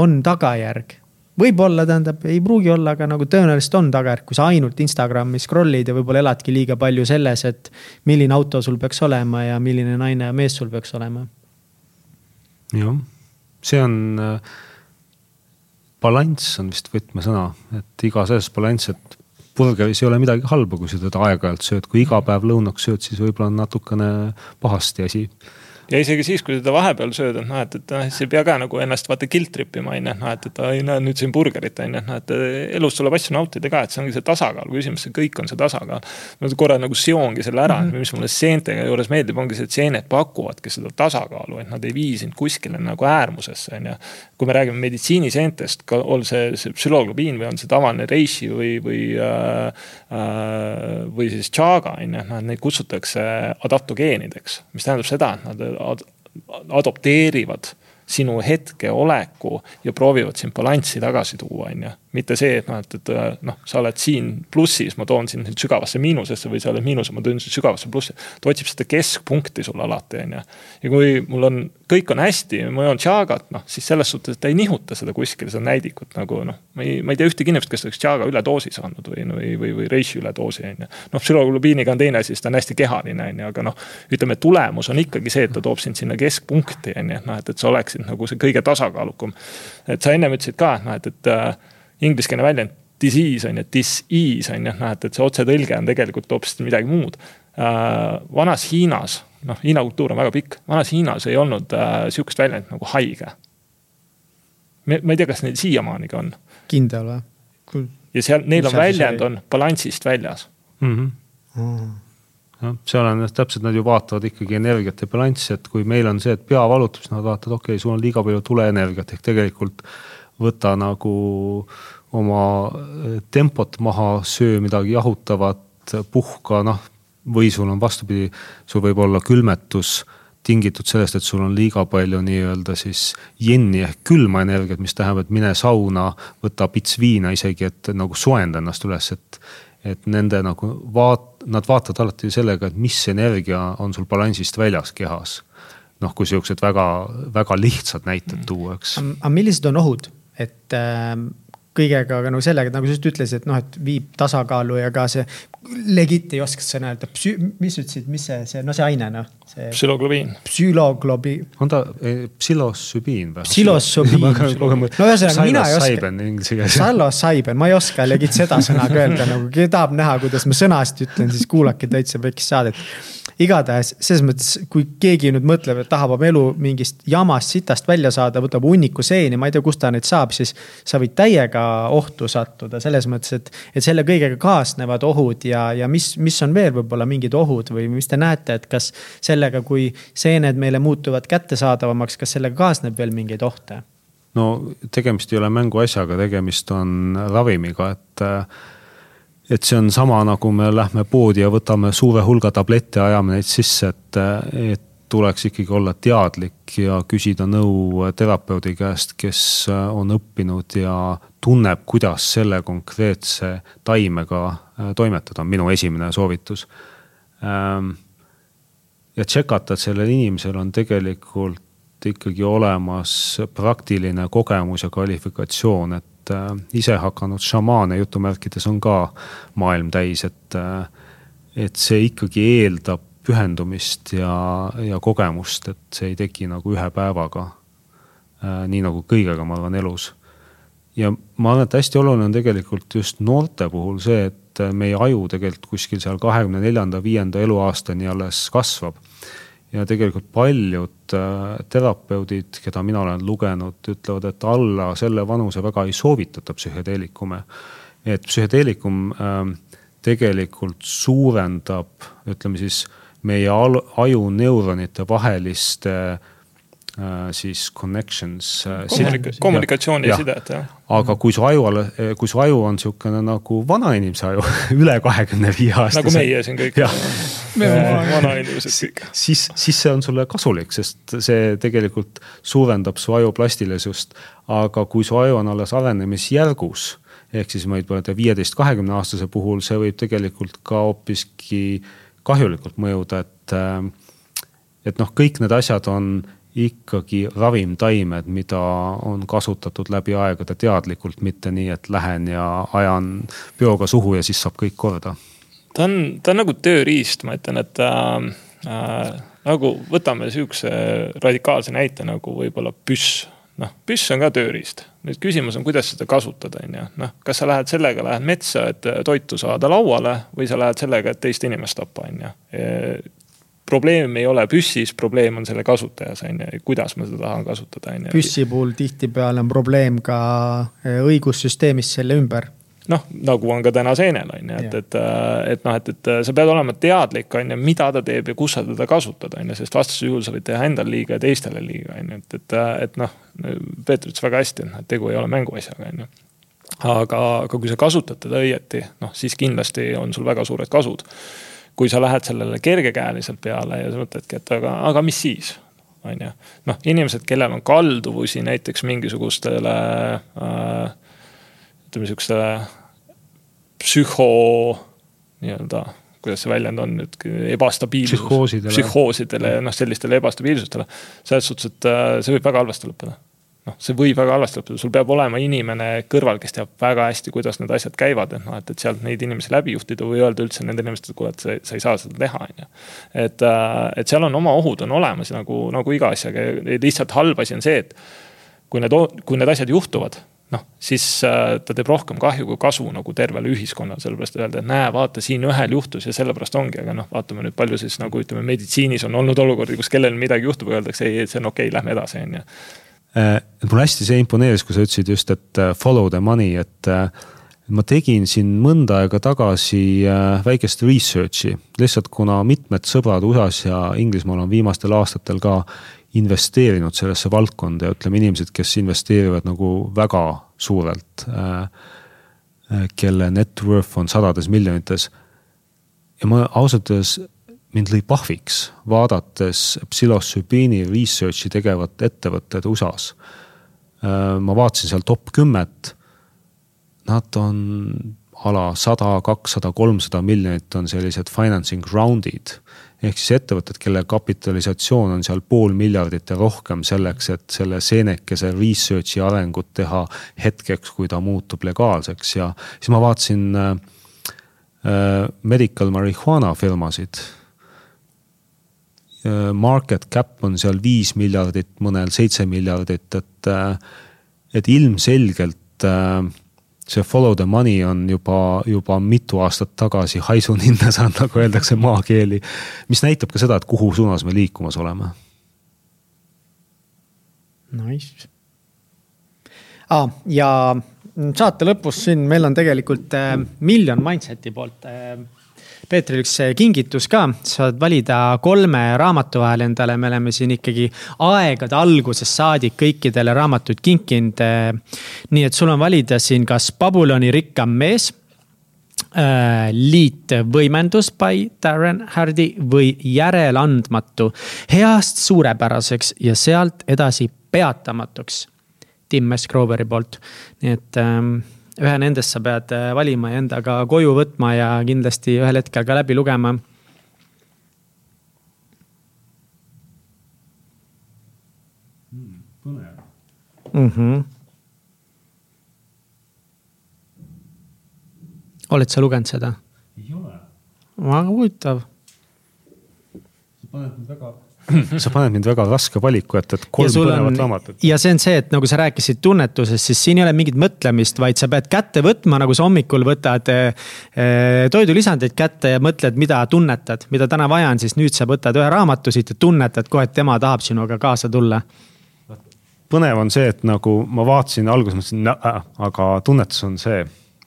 on tagajärg. Võib-olla tähendab, ei pruugi olla, aga nagu tõenäoliselt on tagajärg, kui sa ainult Instagrami scroll'id ja võib-olla eladki liiga palju selles, et. milline auto sul peaks olema ja milline naine ja mees sul peaks olema. jah, see on äh balanss on vist võtmesõna, et iga selles balanss, et burgeris ei ole midagi halba, kui sa teda aeg-ajalt sööd, kui iga päev lõunaks sööd, siis võib-olla on natukene pahasti asi ja isegi siis, kui seda vahepeal sööd, et noh, et, et noh, sa ei pea ka nagu ennast vaata guilt trip ima, on ju, noh, et, et oi, näe nüüd siin burgerit on ju, noh, et elus tuleb asju nautida ka, et see ongi see tasakaal, küsimus, see kõik on see tasakaal. ma korra nagu seongi selle ära mm, -hmm. mis mulle seentega juures meeldib, ongi see, et seened pakuvadki seda tasakaalu, et nad ei vii sind kuskile nagu äärmusesse, on ju. kui me räägime meditsiiniseentest, on see, see psühholoogiapiin või on see tavaline reishi või, või äh,, äh, või siis chaga on ju, noh, neid kutsutakse adaptogeenideks, mis tähendab seda, et nad ad, adopteerivad sinu hetkeoleku ja proovivad sind balanssi tagasi tuua, on ju mitte see, et noh, et, et noh, sa oled siin plussis, ma toon sind nüüd sügavasse miinusesse või sa oled miinuses, ma toon sind sügavasse plussi. ta otsib seda keskpunkti sul alati, on ju. ja kui mul on, kõik on hästi, ma joon tšaagat, noh siis selles suhtes, et ta ei nihuta seda kuskile, seda näidikut nagu noh. ma ei, ma ei tea ühtegi inimest, kes oleks tšaaga üledoosi saanud või, või, või, või reishi üledoosi, on ju. noh, psühholoogiapiiniga on teine asi, sest ta on hästi kehaline, on ju, aga noh. ütleme, tulemus on ikkagi see, et ta toob sind sinna keskpunkti, on ju, noh, et, et sa oleksid nagu see kõige tasakaalukam. et sa ennem ütlesid ka, et noh, et, et ingliskeelne väljend disease on ju, dis-ease on ju, noh, et, et see otsetõlge on tegelikult hoopis midagi muud äh,. vanas Hiinas, noh, Hiina kultuur on väga pikk, vanas Hiinas ei olnud äh, sihukest väljendit nagu haige. ma ei tea, kas neil siiamaani ka on. kindel või? ja seal, neil on väljend on balansist väljas mm. -hmm. Mm. Jah, seal on täpselt, nad ju vaatavad ikkagi energiat ja balanssi, et kui meil on see, et pea valutab, siis nad vaatavad, okei okay,, sul on liiga palju tuleenergiat ehk tegelikult võta nagu oma eh, tempot maha, söö midagi jahutavat, puhka, noh. või sul on vastupidi, sul võib olla külmetus tingitud sellest, et sul on liiga palju nii-öelda siis jenni ehk külma energiat, mis tähendab, et mine sauna, võta pits viina isegi, et nagu soojenda ennast üles, et. et nende nagu vaat-, nad vaatavad alati sellega, et mis energia on sul balansist väljas kehas. noh, kui siuksed väga, väga lihtsad näited tuua, eks. aga millised on ohud? et äh, kõigega, aga nagu sellega, nagu sa just ütlesid, et noh, et viib tasakaalu ja ka see legit ei oska sõna öelda, mis ütlesid, mis see, see, no see aine noh. psüloglobiin. psüloglobiin. on ta eh, psilosübiin või? psilosübiin. no ühesõnaga mina ei oska. psilosaiben, ma ei oska legit seda sõna ka öelda, nagu keegi tahab näha, kuidas ma sõnast ütlen, siis kuulake täitsa pekis saadet igatahes selles mõttes, kui keegi nüüd mõtleb, et tahab oma elu mingist jamast, sitast välja saada, võtab hunniku seeni, ma ei tea, kust ta neid saab, siis. sa võid täiega ohtu sattuda selles mõttes, et, et selle kõigega kaasnevad ohud ja, ja mis, mis on veel võib-olla mingid ohud või mis te näete, et kas sellega, kui seened meile muutuvad kättesaadavamaks, kas sellega kaasneb veel mingeid ohte? no tegemist ei ole mänguasjaga, tegemist on ravimiga, et et see on sama, nagu me lähme poodi ja võtame suure hulga tablette, ajame neid sisse, et, et tuleks ikkagi olla teadlik ja küsida nõu terapeudi käest, kes on õppinud ja tunneb, kuidas selle konkreetse taimega äh, toimetada, on minu esimene soovitus. Ähm, ja tšekata, et sellel inimesel on tegelikult ikkagi olemas praktiline kogemus ja kvalifikatsioon, et äh, isehakanud šamaane jutumärkides on ka maailm täis, et, äh, et see ikkagi eeldab pühendumist ja, ja kogemust, et see ei teki nagu ühe päevaga. Äh, nii nagu kõigega, ma arvan, elus. ja ma arvan, et hästi oluline on tegelikult just noorte puhul see, et meie aju tegelikult kuskil seal kahekümne neljanda, viienda eluaastani alles kasvab ja tegelikult paljud äh, terapeudid, keda mina olen lugenud, ütlevad, et alla selle vanuse väga ei soovitata psühhedeelikume. et psühhedeelikum äh, tegelikult suurendab, ütleme siis meie aju neuronite vaheliste äh, siis connections äh,. Kommunika kommunikatsiooni ja sidet, jah. aga kui su aju, kui su aju on sihukene nagu vanainimese aju üle kahekümne viie aastase. nagu meie siin kõik vanainimesed kõik. siis, siis see on sulle kasulik, sest see tegelikult suurendab su aju plastilisust. aga kui su aju on alles arenemisjärgus ehk siis võib-olla viieteist, kahekümne aastase puhul see võib tegelikult ka hoopiski kahjulikult mõjuda, et. Äh, et noh, kõik need asjad on ikkagi ravimtaimed, mida on kasutatud läbi aegade teadlikult, mitte nii, et lähen ja ajan peoga suhu ja siis saab kõik korda. ta on, ta on nagu tööriist, ma ütlen, et äh, äh, nagu võtame sihukese radikaalse näite nagu võib-olla püss noh, püss on ka tööriist, nüüd küsimus on, kuidas seda kasutada, on ju, noh, kas sa lähed sellega, lähed metsa, et toitu saada lauale või sa lähed sellega, et teist inimest tappa, on ju. Probleem ei ole püssis, probleem on selle kasutajas, on ju, kuidas ma seda tahan kasutada, on ju. püssi puhul tihtipeale on probleem ka eh, õigussüsteemis selle ümber noh, nagu on ka täna seenel on ju, et, et, et noh, et, et sa pead olema teadlik, on ju, mida ta teeb ja kus sa teda kasutad, on ju, sest vastasel juhul sa võid teha endale liiga ja teistele liiga, on ju, et, et, et noh. Peeter ütles väga hästi, et tegu ei ole mänguasjaga, on ju. aga, aga kui sa kasutad teda õieti, noh siis kindlasti on sul väga suured kasud kui sa lähed sellele kergekäeliselt peale ja sa mõtledki, et aga, aga mis siis on ju. noh, inimesed, kellel on kalduvusi näiteks mingisugustele äh, ütleme sihukestele psühho nii-öelda, kuidas see väljend on nüüd, ebastabiilsus. psühhoosidele. psühhoosidele ja noh, sellistele ebastabiilsustele. selles suhtes, et äh, see võib väga halvasti lõppeda noh, see võib väga halvasti lõppeda, sul peab olema inimene kõrval, kes teab väga hästi, kuidas need asjad käivad, et noh, et, et sealt neid inimesi läbi juhtida või öelda üldse nendele inimestele, kuule, et sa, sa ei saa seda teha, on ju. et, äh, et seal on oma ohud on olemas nagu, nagu iga asjaga ja lihtsalt halb asi on see, et kui need, kui need asjad juhtuvad noh, siis äh, ta teeb rohkem kahju kui kasu nagu tervele ühiskonnale, sellepärast öelda, et näe, vaata siin ühel juhtus ja sellepärast ongi, aga noh, vaatame nüüd palju siis nagu ütleme, meditsiinis on olnud olukordi, kus kellelgi midagi juhtub öeldakse ei, see on okei okay,, lähme edasi, on ju. Äh, mulle hästi see imponeeris, kui sa ütlesid just, et äh, follow the money, et ma tegin siin mõnda aega tagasi väikest research'i, lihtsalt kuna mitmed sõbrad USA-s ja Inglismaal on viimastel aastatel ka investeerinud sellesse valdkonda ja ütleme, inimesed, kes investeerivad nagu väga suurelt, kelle net worth on sadades miljonites. ja ma ausalt öeldes mind lõi pahviks, vaadates psühhosübiini research'i tegevat ettevõtted USA-s. Äh, ma vaatasin seal top kümmet. Nad on ala sada, kakssada, kolmsada miljonit on sellised financing round'id. Ehk siis ettevõtted, kelle kapitalisatsioon on seal pool miljardit ja rohkem selleks, et selle seenekese research'i arengut teha hetkeks, kui ta muutub legaalseks. Ja siis ma vaatasin äh, äh medical marijuana firmasid. Äh, market cap on seal viis miljardit, mõnel seitse miljardit, et, äh, et ilmselgelt äh, see follow the money on juba, juba mitu aastat tagasi haisu ninna saanud, nagu öeldakse maakeeli. mis näitab ka seda, et kuhu suunas me liikumas oleme. Nice ah,. ja saate lõpus siin meil on tegelikult äh, miljon Mindset'i poolt äh, Peetril üks kingitus ka, saad valida kolme raamatu vahel endale, me oleme siin ikkagi aegade algusest saadik kõikidele raamatuid kinkinud. nii et sul on valida siin kas Babyloni rikkam mees äh, liitvõimendus by Darren Hardy või järeleandmatu heast suurepäraseks ja sealt edasi peatamatuks. Tim S. Groveri poolt, nii et ähm, ühe nendest sa pead äh, valima ja endaga koju võtma ja kindlasti ühel hetkel ka läbi lugema hmm,. põnev mm. -hmm. oled sa lugenud seda? ei ole. väga huvitav. sa paned mind väga sa paned mind väga raske valiku ette, et kolm põnevat raamatut. ja see on see, et nagu sa rääkisid tunnetusest, siis siin ei ole mingit mõtlemist, vaid sa pead kätte võtma, nagu sa hommikul võtad eh, toidulisandeid kätte ja mõtled, mida tunnetad, mida täna vaja on, siis nüüd sa võtad ühe raamatu siit ja tunnetad kohe, et tema tahab sinuga kaasa tulla. põnev on see, et nagu ma vaatasin alguses mõtlesin, aga tunnetus on see,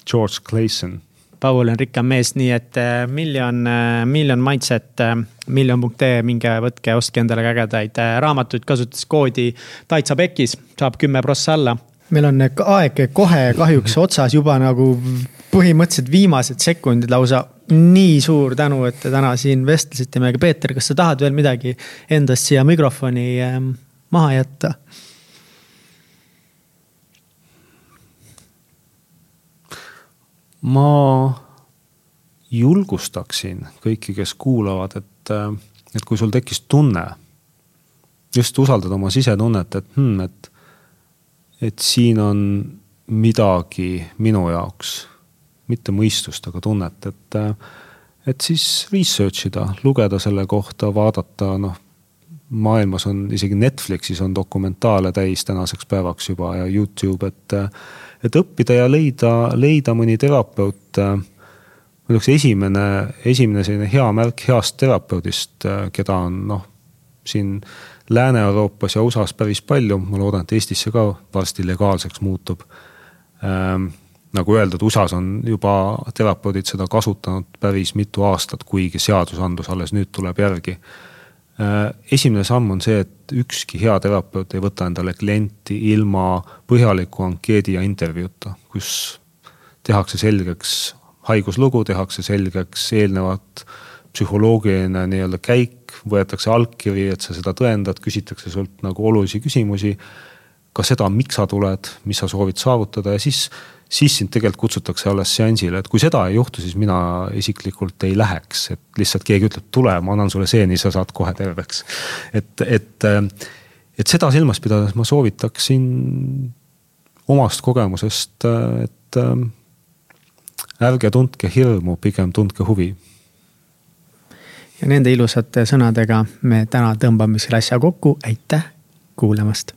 George Clayson Paul on rikkam mees, nii et äh, miljon, äh, miljon mindset, äh, miljon.ee, minge võtke, ostke endale ägedaid raamatuid, kasutades koodi Taitsa Pekis, saab kümme prossa alla. meil on aeg kohe kahjuks otsas juba nagu põhimõtteliselt viimased sekundid lausa nii suur tänu, et te täna siin vestlesite meiega, Peeter, kas sa tahad veel midagi endast siia mikrofoni ähm, maha jätta? Ma julgustaksin kõiki, kes kuulavad, et, äh, et kui sul tekkis tunne, just usaldada oma sisetunnet, et hmm, et, et siin on midagi minu jaoks, mitte mõistust, aga tunnet, et, äh, et siis research ida, lugeda selle kohta, vaadata, noh maailmas on isegi Netflixis on dokumentaale täis tänaseks päevaks juba ja Youtube, et, et õppida ja leida, leida mõni terapeut ma ütleks, esimene, esimene selline hea märk heast terapeudist, äh, keda on noh, siin Lääne-Euroopas ja USA-s päris palju, ma loodan, et Eestisse ka varsti legaalseks muutub ähm,. nagu öeldud, USA-s on juba terapeudid seda kasutanud päris mitu aastat, kuigi seadusandlus alles nüüd tuleb järgi äh,. Esimene samm on see, et ükski hea terapeut ei võta endale klienti ilma põhjaliku ankeedi ja intervjuuta, kus tehakse selgeks haiguslugu, tehakse selgeks eelnevat psühholoogiline nii-öelda käik, võetakse allkiri, et sa seda tõendad, küsitakse sult nagu olulisi küsimusi. ka seda, miks sa tuled, mis sa soovid saavutada ja siis, siis sind tegelikult kutsutakse alles seansile, et kui seda ei juhtu, siis mina isiklikult ei läheks, et lihtsalt keegi ütleb, tule, ma annan sulle seeni, sa saad kohe terveks. et, et, et seda silmas pidades ma soovitaksin omast kogemusest, et ärge tundke hirmu, pigem tundke huvi. ja nende ilusate sõnadega me täna tõmbame selle asja kokku, aitäh kuulamast